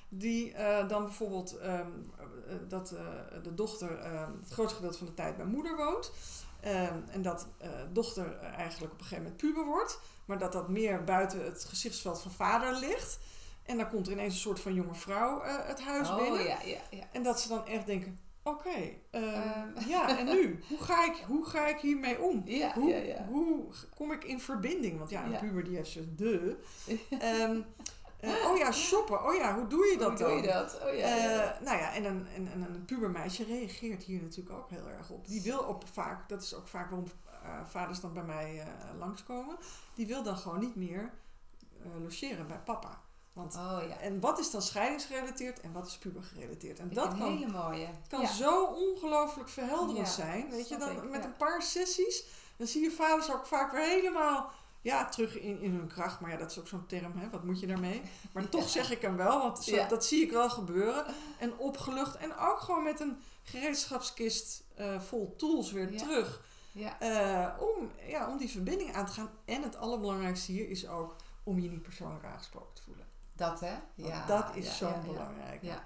Die eh, dan bijvoorbeeld ehm, eh, dat eh, de dochter ehm, het grootste gedeelte van de tijd bij moeder woont. Ehm, en dat dochter eigenlijk op een gegeven moment puber wordt. Maar dat dat meer buiten het gezichtsveld van vader ligt. En dan komt er ineens een soort van jonge vrouw het huis Oh, binnen. ja, ja, ja. En dat ze dan echt denken, oké, ja, en nu? Hoe ga ik, hoe ga ik hiermee om? Hoe, kom ik in verbinding? Want ja, een puber die heeft ze de. *laughs* Ehm, oh ja, shoppen. Oh ja, hoe doe je dat Hoe dan? doe je dat? Oh ja, ja, ja. Eh, nou ja, en een, en, en een pubermeisje reageert hier natuurlijk ook heel erg op. Die wil ook vaak, dat is ook vaak waarom eh, vaders dan bij mij eh, langskomen, die wil dan gewoon niet meer logeren bij papa. Want, Oh ja. En wat is dan scheidingsgerelateerd en wat is pubergerelateerd? En dat kan hele mooie. kan ja. zo ongelooflijk verhelderend zijn. Weet je, dan ik, met een paar sessies, dan zie je vaders ook vaak weer helemaal ja, terug in, in hun kracht. Maar ja, dat is ook zo'n term, hè? wat moet je daarmee? Maar toch zeg ik hem wel, want zo, Ja. dat zie ik wel gebeuren. En opgelucht en ook gewoon met een gereedschapskist eh, vol tools weer Ja. terug. Ja. eh, om, ja, om die verbinding aan te gaan. En het allerbelangrijkste hier is ook om je niet persoonlijk aangesproken te voelen. Dat hè? Want Ja. dat is zo belangrijk. Ja.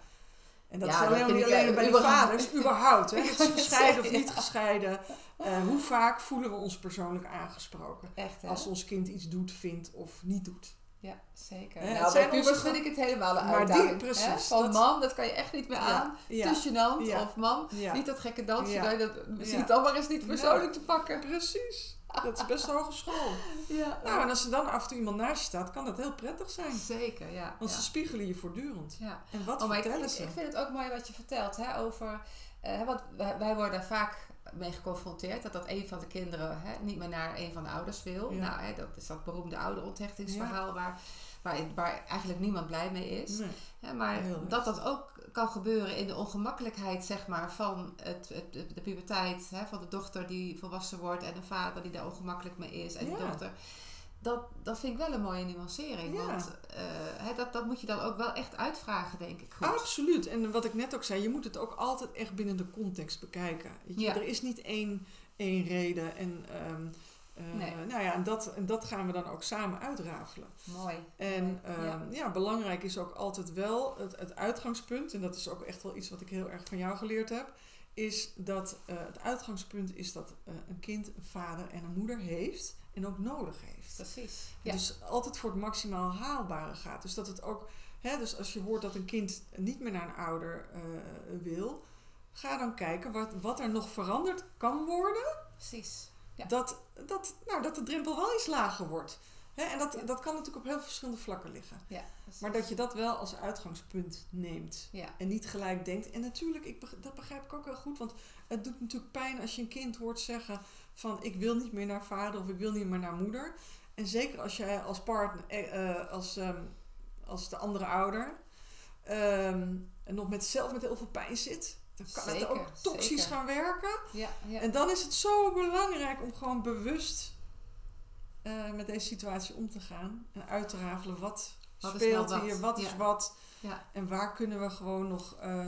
En dat Ja, is dat alleen, vind niet alleen bij de vaders, überhaupt. Hè? *laughs* Het is gescheiden of Ja. niet gescheiden. Eh, hoe vaak voelen we ons persoonlijk aangesproken? Echt hè? Als ons kind iets doet, vindt of niet doet. Ja, zeker. Hè, het nou, bij pubers vind ik het helemaal een Maar die- uitdaging. precies, hè? Van dat- mam, dat kan je echt niet meer aan. Ja. Ja. Of mam, ja. niet dat gekke dansje. Ja. dat dat, misschien Ja. het maar eens niet persoonlijk te pakken. precies. Dat is best hogeschool. *laughs* Ja. Nou, en als er dan af en toe iemand naast je staat, kan dat heel prettig zijn. Zeker, ja. Want ja. ze spiegelen je voortdurend. ja. En wat Oh, vertellen ik, ze? ik vind het ook mooi wat je vertelt hè, over. eh, want wij, wij worden daar vaak mee geconfronteerd dat dat een van de kinderen hè, niet meer naar een van de ouders wil. Ja. Nou, hè, dat is dat beroemde ouderonthechtingsverhaal waar, waar, waar eigenlijk niemand blij mee is. Nee. Hè, maar dat dat ook kan gebeuren in de ongemakkelijkheid zeg maar, van het, het, de puberteit. Hè, van de dochter die volwassen wordt en een vader die daar ongemakkelijk mee is. En Ja. de dochter. Dat, dat vind ik wel een mooie nuancering. Ja. Want eh, hè, dat, dat moet je dan ook wel echt uitvragen, denk ik. Goed. Absoluut. En wat ik net ook zei, je moet het ook altijd echt binnen de context bekijken. Je, Ja. Er is niet één, één reden. En, ehm, eh, Nee. nou ja, en, dat, en dat gaan we dan ook samen uitrafelen. Mooi. En Mooi. ehm, ja. ja. belangrijk is ook altijd wel het, het uitgangspunt. En dat is ook echt wel iets wat ik heel erg van jou geleerd heb. Is dat eh, het uitgangspunt is dat eh, een kind een vader en een moeder heeft. En ook nodig heeft. Precies. Ja. Dus altijd voor het maximaal haalbare gaat. Dus dat het ook, hè, dus als je hoort dat een kind niet meer naar een ouder eh, wil, ga dan kijken wat, wat er nog veranderd kan worden. Precies. Ja. Dat, dat, nou, dat de drempel wel iets lager wordt. En dat, Ja. dat kan natuurlijk op heel verschillende vlakken liggen. Ja. Maar dat je dat wel als uitgangspunt neemt. Ja, En niet gelijk denkt. En natuurlijk, ik, dat begrijp ik ook heel goed. Want het doet natuurlijk pijn als je een kind hoort zeggen van ik wil niet meer naar vader of ik wil niet meer naar moeder. En zeker als jij als partner, eh, eh, als, ehm, als de andere ouder, ehm, en nog met zelf met heel veel pijn zit. Dan kan het Zeker, ook toxisch zeker. gaan werken. ja, ja. En dan is het zo belangrijk om gewoon bewust eh, met deze situatie om te gaan. En uit te rafelen wat, Wat speelt nou hier, wat is Ja. wat. ja. En waar kunnen we gewoon nog eh,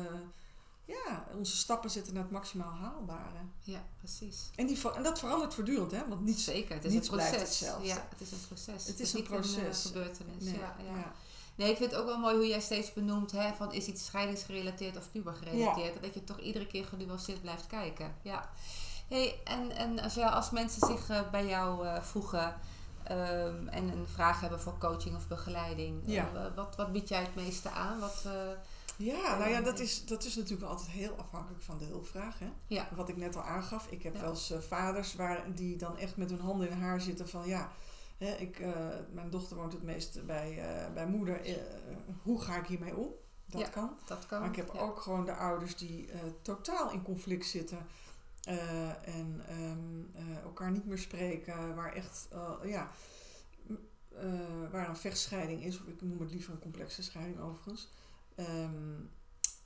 ja, onze stappen zetten naar het maximaal haalbare. ja, precies. En, die, en dat verandert voortdurend, hè? Want niets, Zeker, het is niets een proces. Ja, het is een proces. Het is een Een, proces. eh, gebeurtenis. nee, ja, ja. Nee, ik vind het ook wel mooi hoe jij steeds benoemt hè, van is iets scheidingsgerelateerd of pubergerelateerd. Dat je toch iedere keer genuanceerd blijft kijken. Ja. Hey, en, en als, als mensen zich eh, bij jou eh, voegen ehm, en een vraag hebben voor coaching of begeleiding, Ja. eh, wat, wat bied jij het meeste aan? Wat, Ja, nou ja, dat is, dat is natuurlijk altijd heel afhankelijk van de hulpvraag. Hè? Ja. Wat ik net al aangaf, ik heb Ja. wel eens vaders waar, die dan echt met hun handen in haar zitten van ja, hè, ik, eh, mijn dochter woont het meest bij, eh, bij moeder. eh, hoe ga ik hiermee om? Dat Ja. kan. Dat kan. Maar ik heb ja. ook gewoon de ouders die totaal in conflict zitten. en ehm, eh, elkaar niet meer spreken. Waar echt, ja, waar een vechtscheiding is. Of ik noem het liever een complexe scheiding overigens. Ehm,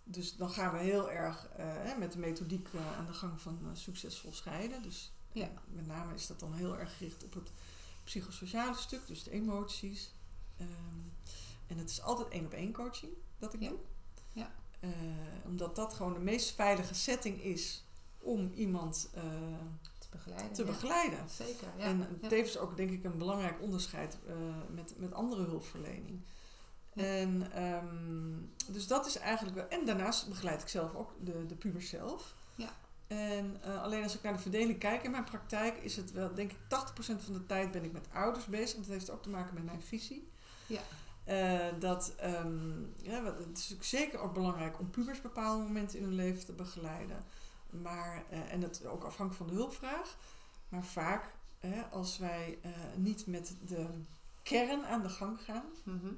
dus dan gaan we heel erg met de methodiek aan de gang van succesvol scheiden. Dus Ja. met name is dat dan heel erg gericht op het psychosociale stuk. Dus de emoties. Ehm, en het is altijd één op één coaching dat ik Ja. doe. Ja. Eh, omdat dat gewoon de meest veilige setting is om iemand eh, te begeleiden. te ja. begeleiden. Zeker. Ja. En tevens ook denk ik een belangrijk onderscheid eh, met, met andere hulpverlening. En ehm, dus dat is eigenlijk wel. En daarnaast begeleid ik zelf ook de, de puber zelf. En eh, alleen als ik naar de verdeling kijk in mijn praktijk, is het wel, denk ik, 80% van de tijd ben ik met ouders bezig. Dat heeft ook te maken met mijn visie. Ja. Eh, dat, ehm, ja, het is natuurlijk zeker ook belangrijk om pubers bepaalde momenten in hun leven te begeleiden. Maar, eh, en het ook afhankelijk van de hulpvraag. Maar vaak, hè, als wij niet met de kern aan de gang gaan, Mhm.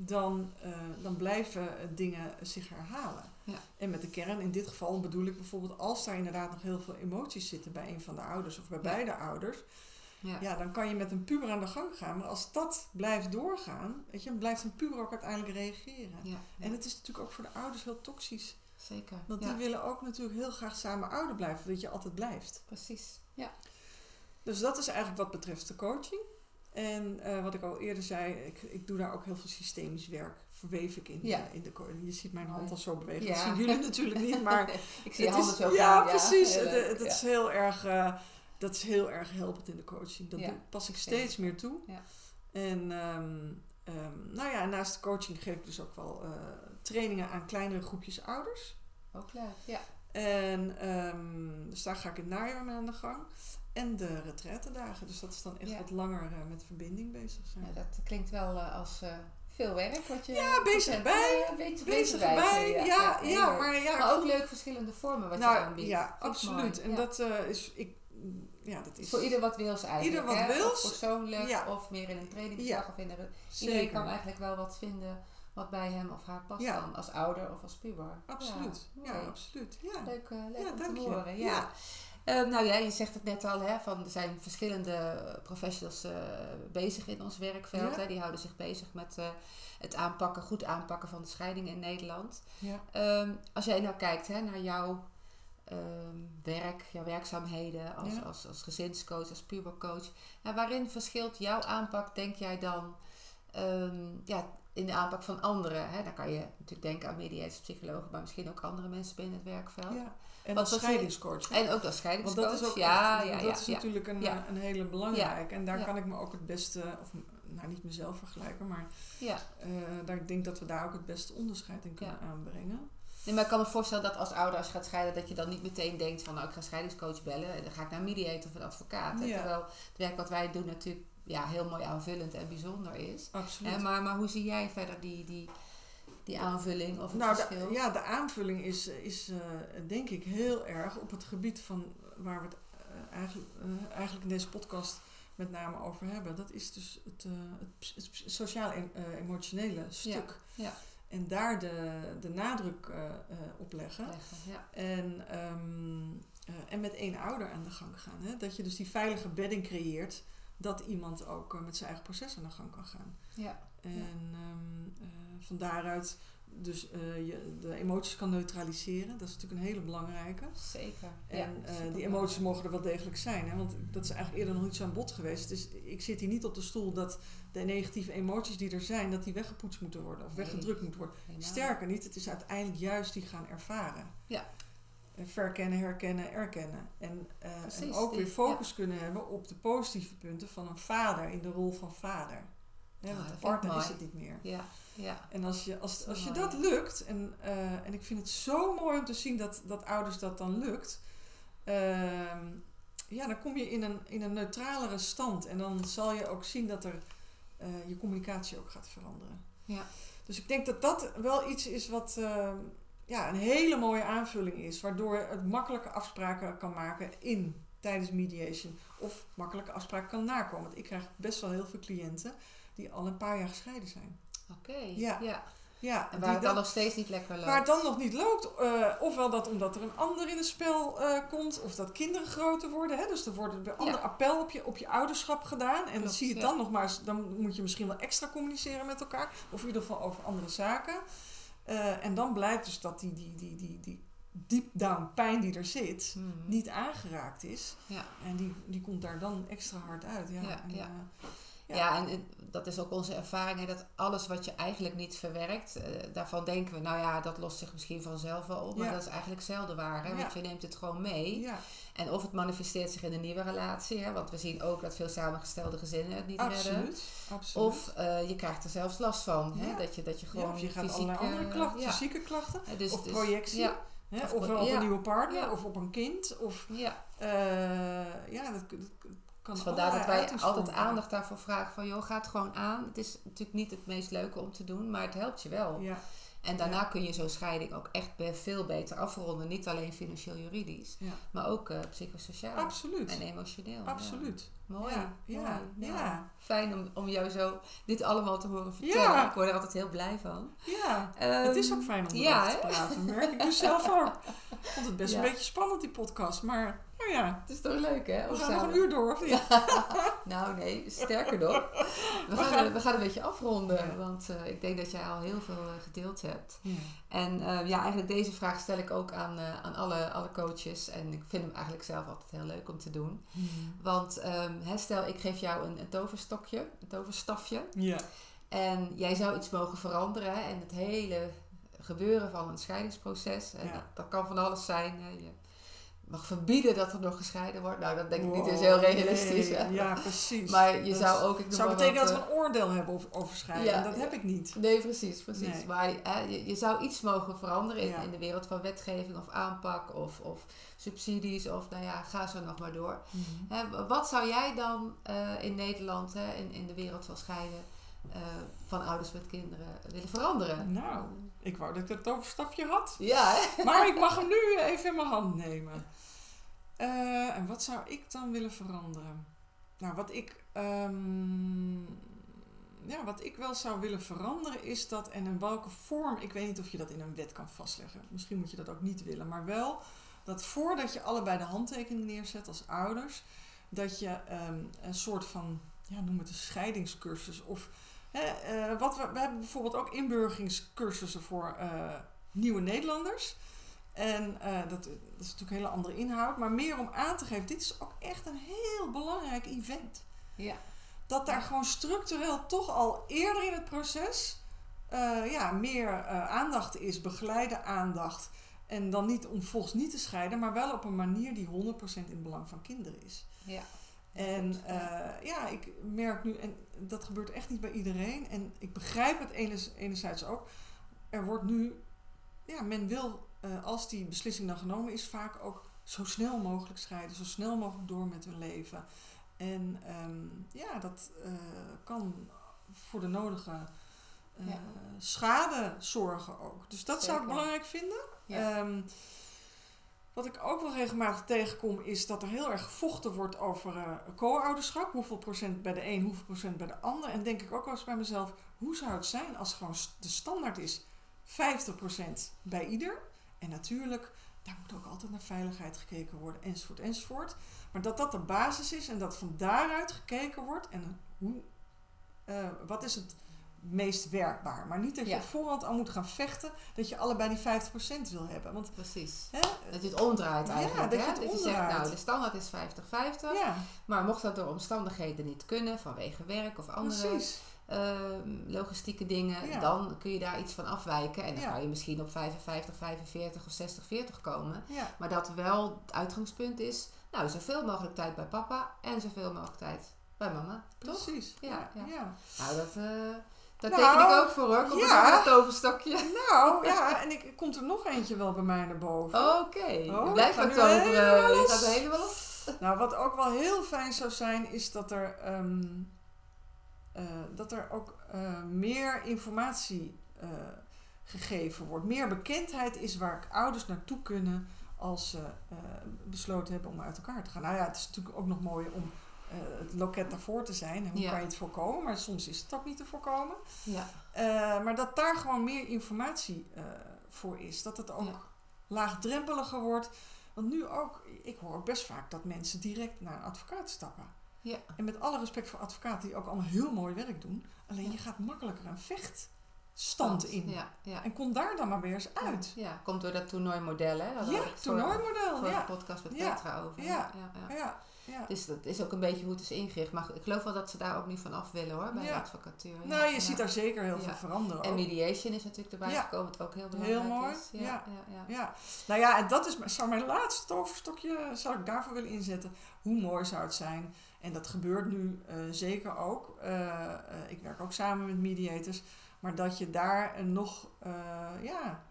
Dan, eh, dan blijven eh, dingen zich herhalen. Ja. En met de kern, in dit geval bedoel ik bijvoorbeeld als daar inderdaad nog heel veel emoties zitten bij een van de ouders of bij Ja. beide ouders, Ja. ja, dan kan je met een puber aan de gang gaan. Maar als dat blijft doorgaan, weet je, dan blijft een puber ook uiteindelijk reageren. En het is natuurlijk ook voor de ouders heel toxisch. Zeker. Want die willen ook natuurlijk heel graag samen ouder blijven, dat je altijd blijft. Precies. Ja. Dus dat is eigenlijk wat betreft de coaching. En eh, wat ik al eerder zei, ik, ik doe daar ook heel veel systemisch werk. Verweef ik in, Ja. in de Je ziet mijn hand al zo bewegen. Ja. Dat zien jullie natuurlijk niet, maar *laughs* ik zie het handen is, zo ja, gaan. precies. Het, het ja. is heel erg, eh, dat is heel erg helpend in de coaching. Dat pas ik steeds meer toe. Ja. En ehm, ehm, nou ja, naast de coaching geef ik dus ook wel eh, trainingen aan kleinere groepjes ouders. Ook leuk. Ja. En ehm, dus daar ga ik in het najaar mee aan de gang. En de retraitedagen. Dus dat is dan echt Ja. wat langer eh, met verbinding bezig zijn. ja, dat klinkt wel eh, als eh, veel werk wat je Ja, bezig bent. bij, Ja, Bezig beetje bij, ja, ja, maar ja. Maar ook leuk verschillende vormen wat nou, je aanbiedt. ja, absoluut. En dat is, ik, ja, dat is Voor ieder wat wils eigenlijk. Ieder wat wils. Of persoonlijk, of meer in een trainingsdag. Of in een, iedereen kan eigenlijk wel wat vinden wat bij hem of haar past dan. Als ouder of als puber. Absoluut. Ja, absoluut. Ja. Leuk, leuk om te horen. Ja. Ja. Eh, nou ja, je zegt het net al, hè, van er zijn verschillende professionals eh, bezig in ons werkveld. Ja. Hè, die houden zich bezig met eh, het aanpakken, goed aanpakken van de scheiding in Nederland. Ja. Ehm, als jij nou kijkt hè, naar jouw ehm, werk, jouw werkzaamheden als, Ja. als, als gezinscoach, als pubercoach. Waarin verschilt jouw aanpak, denk jij dan, ehm, ja, in de aanpak van anderen? Hè? Dan kan je natuurlijk denken aan mediators, psychologen, maar misschien ook andere mensen binnen het werkveld. ja. En als scheidingscoach. En ook als Want scheidingscoach. dat is ook ja, echt- ja, dat is natuurlijk een, een hele belangrijke. En daar kan ik me ook het beste, of nou niet mezelf vergelijken, maar ja. eh, daar, ik denk dat we daar ook het beste onderscheid in kunnen aanbrengen. Nee, maar ik kan me voorstellen dat als ouder, als je gaat scheiden, dat je dan niet meteen denkt van nou ik ga scheidingscoach bellen en dan ga ik naar een mediator of een advocaat. Ja. Terwijl het werk wat wij doen natuurlijk ja, heel mooi aanvullend en bijzonder is. Absoluut. Maar, maar hoe zie jij verder die, die, die aanvulling of het nou, verschil? de, ja, de aanvulling is, is eh, denk ik heel erg op het gebied van waar we het eh, eigenlijk, eh, eigenlijk in deze podcast met name over hebben. Dat is dus het, het, het sociaal-emotionele stuk. ja. En daar de, de nadruk op leggen. Leggen, ja. En, ehm, eh, en met één ouder aan de gang gaan. Hè? Dat je dus die veilige bedding creëert. Dat iemand ook eh, met zijn eigen proces aan de gang kan gaan. Ja. En ehm, eh, van daaruit dus eh, je de emoties kan neutraliseren. Dat is natuurlijk een hele belangrijke. zeker. En ja, die emoties mogen er wel degelijk zijn. Hè? Want dat is eigenlijk eerder nog niet zo aan bod geweest. Dus ik zit hier niet op de stoel dat de negatieve emoties die er zijn... dat die weggepoetst moeten worden of Nee. weggedrukt moeten worden. Sterker niet, het is uiteindelijk juist die gaan ervaren. Ja. Verkennen, herkennen, erkennen. En, eh, en ook weer focus kunnen hebben op de positieve punten van een vader in de rol van vader. Ja, want de vind ik partner is het niet meer. Ja, ja. En als, je, als, als je dat lukt, en, eh, en ik vind het zo mooi om te zien dat, dat ouders dat dan lukt, ehm, ja, dan kom je in een, in een neutralere stand. En dan zal je ook zien dat er, eh, je communicatie ook gaat veranderen. Ja. Dus ik denk dat dat wel iets is wat eh, ja, een hele mooie aanvulling is. Waardoor het makkelijke afspraken kan maken in tijdens mediation. Of makkelijke afspraken kan nakomen. Want ik krijg best wel heel veel cliënten die al een paar jaar gescheiden zijn. Oké, Ja. ja. Ja, En waar het dan dan- nog steeds niet lekker loopt. Waar het dan nog niet loopt. eh, ofwel dat omdat er een ander in het spel eh, komt. Of dat kinderen groter worden. Hè? Dus er wordt een ander appel op je, op je ouderschap gedaan. En dan zie je het ja. dan nog maar. Dan moet je misschien wel extra communiceren met elkaar. Of in ieder geval over andere zaken. Eh, en dan blijkt dus dat die, die, die, die, die deep down pijn die er zit. Mhm. Niet aangeraakt is. Ja. En die, die komt daar dan extra hard uit. Ja, Ja, en, ja. eh, Ja. Ja. en dat is ook onze ervaring, hè, dat alles wat je eigenlijk niet verwerkt, eh, daarvan denken we, nou ja, dat lost zich misschien vanzelf wel op. Maar Ja. dat is eigenlijk zelden waar, hè, want je neemt het gewoon mee. ja, En of het manifesteert zich in een nieuwe relatie, hè, want we zien ook dat veel samengestelde gezinnen het niet redden. absoluut. absoluut. Of eh, je krijgt er zelfs last van, hè, dat, je, dat je gewoon of je gaat fysiek, allerlei andere eh, klachten, fysieke klachten. Dus- of dus- projectie. Hè? Of op ja. een nieuwe partner Ja. of op een kind. Of, ja. ja, dat, dat Dus vandaar dat wij altijd aandacht daarvoor vragen van, joh, ga het gewoon aan. Het is natuurlijk niet het meest leuke om te doen, maar het helpt je wel. Ja, En daarna kun je zo'n scheiding ook echt veel beter afronden. Niet alleen financieel-juridisch, ja. maar ook eh, psychosociaal absoluut. en emotioneel. Ja. Absoluut. Mooi. Ja, ja, mooi. ja. Fijn om, om jou zo dit allemaal te horen vertellen. Ik word er altijd heel blij van. Ja, Ehm, het is ook fijn om erover te praten. Merk ik dus zelf ook. *laughs* Ik vond het best een beetje spannend, die podcast. Maar, nou ja, Het is toch leuk, hè? we gaan nog een uur door, of niet? *laughs* Nou, nee, sterker nog. We gaan, gaan- we, gaan een beetje afronden, Ja. want eh, ik denk dat jij al heel veel eh, gedeeld hebt. Ja. En eh, ja, eigenlijk deze vraag stel ik ook aan, aan alle, alle coaches. En ik vind hem eigenlijk zelf altijd heel leuk om te doen. Want ehm, hè, stel, ik geef jou een, een toverstokje, een toverstafje. Ja. En jij zou iets mogen veranderen. En het hele gebeuren van een scheidingsproces. En Ja. dat, dat kan van alles zijn. Hè. Je mag verbieden dat er nog gescheiden wordt. Nou, dat denk ik niet is heel realistisch. nee. Ja, precies. Maar je zou ook... Ik zou betekenen dat we een oordeel hebben over, over scheiden. Ja, dat heb ik niet. Nee, precies, precies. Nee. Maar hè, je, je zou iets mogen veranderen in, Ja. in de wereld van wetgeving of aanpak of, of subsidies of nou ja, ga zo nog maar door. Hè, wat zou jij dan eh, in Nederland, hè, in, in de wereld van scheiden, eh, van ouders met kinderen willen veranderen? Nou, ik wou dat ik het overstafje had. Ja, hè? Maar ik mag hem nu even in mijn hand nemen. Eh, en wat zou ik dan willen veranderen? Nou, wat ik, ehm, ja, wat ik wel zou willen veranderen is dat, en in welke vorm, ik weet niet of je dat in een wet kan vastleggen. Misschien moet je dat ook niet willen, maar wel dat voordat je allebei de handtekening neerzet als ouders, dat je ehm, een soort van, ja, noem het een scheidingscursus of hè, eh, wat we, we hebben bijvoorbeeld ook inburgeringscursussen voor eh, nieuwe Nederlanders. En eh, dat, dat is natuurlijk een hele andere inhoud. Maar meer om aan te geven, dit is ook echt een heel belangrijk event. Ja. Dat daar gewoon structureel toch al eerder in het proces ja, meer aandacht is, begeleide aandacht. En dan niet om volgens niet te scheiden, maar wel op een manier die 100% in het belang van kinderen is. ja. En eh, ja, ik merk nu, en dat gebeurt echt niet bij iedereen. En ik begrijp het enerzijds ook. Er wordt nu, ja, men wil, eh, als die beslissing dan genomen is, vaak ook zo snel mogelijk scheiden, zo snel mogelijk door met hun leven. En ehm, ja, dat eh, kan voor de nodige Ja. schade zorgen ook. Dus dat zou ik belangrijk vinden. Ja. Ehm, wat ik ook wel regelmatig tegenkom, is dat er heel erg gevochten wordt over eh, co-ouderschap. Hoeveel procent bij de een, hoeveel procent bij de ander. En denk ik ook wel eens bij mezelf, hoe zou het zijn als gewoon de standaard is 50% bij ieder. En natuurlijk, daar moet ook altijd naar veiligheid gekeken worden, enzovoort, enzovoort. Maar dat dat de basis is en dat van daaruit gekeken wordt. En hoe, eh, wat is het meest werkbaar? Maar niet dat je Ja. op voorhand al moet gaan vechten dat je allebei die 50% wil hebben. Want Precies. hè, Dat je het omdraait Ja, eigenlijk. dat je hè? je zegt, omdraait. nou, de standaard is 50-50. ja, Maar mocht dat door omstandigheden niet kunnen, vanwege werk of andere ehm, logistieke dingen, Ja. dan kun je daar iets van afwijken. En dan Ja. kan je misschien op 55, 45 of 60, 40 komen. Ja, Maar dat wel het uitgangspunt is, nou, zoveel mogelijk tijd bij papa en zoveel mogelijk tijd bij mama. Toch? precies. Ja, Ja, ja. ja. Nou, dat, eh daar Nou, teken ik ook voor hoor. Kom ja. het toverstokje. Nou, *laughs* ja, en ik komt er nog eentje wel bij mij naar boven. Oké, Oh, je blijft gaat maar toveren. Je los. gaat helemaal los. Nou, wat ook wel heel fijn zou zijn, is dat er, ehm, eh, dat er ook eh, meer informatie eh, gegeven wordt. Meer bekendheid is waar ouders naartoe kunnen als ze eh, besloten hebben om uit elkaar te gaan. Nou ja, het is natuurlijk ook nog mooi om eh, het loket daarvoor te zijn. En hoe Ja. kan je het voorkomen? Maar soms is het ook niet te voorkomen. Ja. Eh, maar dat daar gewoon meer informatie eh, voor is. Dat het ook Ja. laagdrempeliger wordt. Want nu ook, ik hoor ook best vaak dat mensen direct naar een advocaat stappen. Ja. En met alle respect voor advocaten die ook allemaal heel mooi werk doen. Alleen je gaat makkelijker een vechtstand in. Ja, ja. En kom daar dan maar weer eens uit. Ja, komt door dat toernooimodel, hè? Hadden Ja, toernooimodel. Ja. podcast met Ja. Petra over. Ja. Ja, ja. Dus dat is ook een beetje hoe het is ingericht. Maar ik geloof wel dat ze daar ook nu van af willen hoor, bij Ja. de advocatuur. Ja, Nou, je ziet daar zeker heel veel veranderen. En mediation is natuurlijk erbij gekomen, wat ook heel belangrijk Heel mooi, is. ja. ja, ja. Ja, nou ja, en dat is, zou mijn laatste toverstokje, zou ik daarvoor willen inzetten. Hoe mooi zou het zijn? En dat gebeurt nu eh, zeker ook. Eh, eh, ik werk ook samen met mediators. Maar dat je daar nog, ja,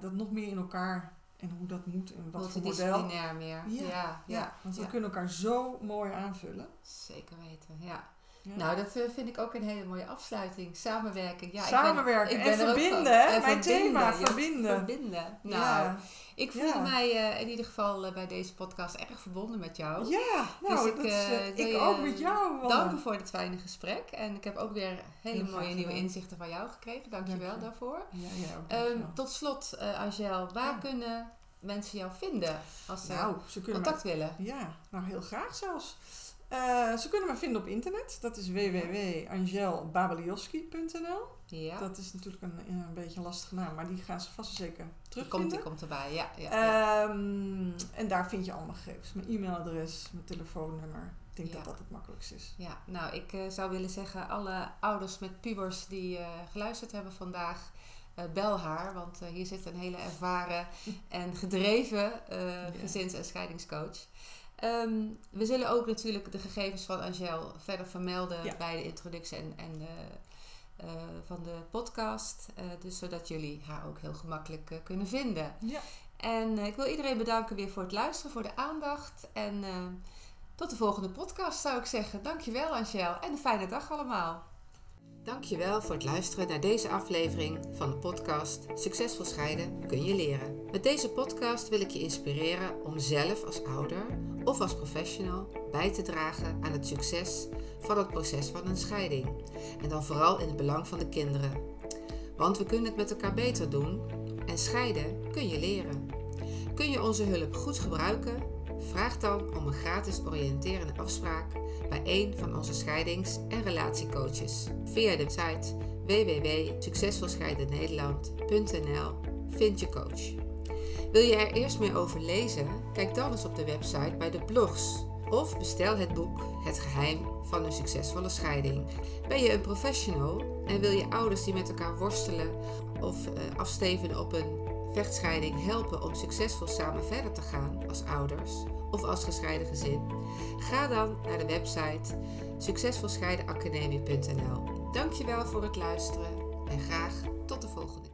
dat nog meer in elkaar en hoe dat moet en wat voor model. Meer. Ja, Ja, ja, Ja, want we kunnen elkaar zo mooi aanvullen. zeker weten. Ja. Ja. Nou, dat eh, vind ik ook een hele mooie afsluiting. Samenwerken. Ja, Samenwerken ik ben, ik en ben ook verbinden, van. En Mijn thema, verbinden. verbinden. Nou, ja. ik voel Ja. mij eh, in ieder geval eh, bij deze podcast erg verbonden met jou. ja, nou, Dus ik, dat is, eh, eh, wil ik je ook met jou. Dank voor dit fijne gesprek. En ik heb ook weer hele mooie nieuwe gedaan. inzichten van jou gekregen. Dank je Dank wel je. daarvoor. Ja, ook, Ehm, dankjewel. tot slot, eh Angel, waar kunnen mensen jou vinden als ze nou, ze contact willen? Ja, nou heel graag zelfs. Eh, ze kunnen me vinden op internet. Dat is www.angelbabaliowski.nl. Ja, Dat is natuurlijk een, een beetje een lastige naam, maar die gaan ze vast en zeker die komt, terugvinden. die komt erbij. Ja, ja, ja. Ehm, en daar vind je allemaal gegevens. Mijn e-mailadres, mijn telefoonnummer. Ik denk Ja. dat dat het makkelijkste is. Ja, nou, ik eh, zou willen zeggen, alle ouders met pubers die eh, geluisterd hebben vandaag, eh, bel haar. Want eh, hier zit een hele ervaren *laughs* en gedreven eh, gezins- en scheidingscoach. Ehm, we zullen ook natuurlijk de gegevens van Angel verder vermelden Ja. bij de introductie en, en de, eh, van de podcast. Eh, dus zodat jullie haar ook heel gemakkelijk eh, kunnen vinden. Ja. En ik wil iedereen bedanken weer voor het luisteren, voor de aandacht. En tot de volgende podcast zou ik zeggen. Dankjewel Angel en een fijne dag allemaal. Dankjewel voor het luisteren naar deze aflevering van de podcast Succesvol scheiden kun je leren. Met deze podcast wil ik je inspireren om zelf als ouder of als professional bij te dragen aan het succes van het proces van een scheiding. En dan vooral in het belang van de kinderen. Want we kunnen het met elkaar beter doen en scheiden kun je leren. Kun je onze hulp goed gebruiken? Vraag dan om een gratis oriënterende afspraak bij een van onze scheidings- en relatiecoaches via de site www.succesvolscheidennederland.nl Vind je coach. Wil je er eerst meer over lezen? Kijk dan eens op de website bij de blogs of bestel het boek Het geheim van een succesvolle scheiding. Ben je een professional en wil je ouders die met elkaar worstelen of eh, afsteven op een vechtscheiding helpen om succesvol samen verder te gaan als ouders of als gescheiden gezin? Ga dan naar de website succesvolscheidenacademie.nl. Dankjewel voor het luisteren en graag tot de volgende.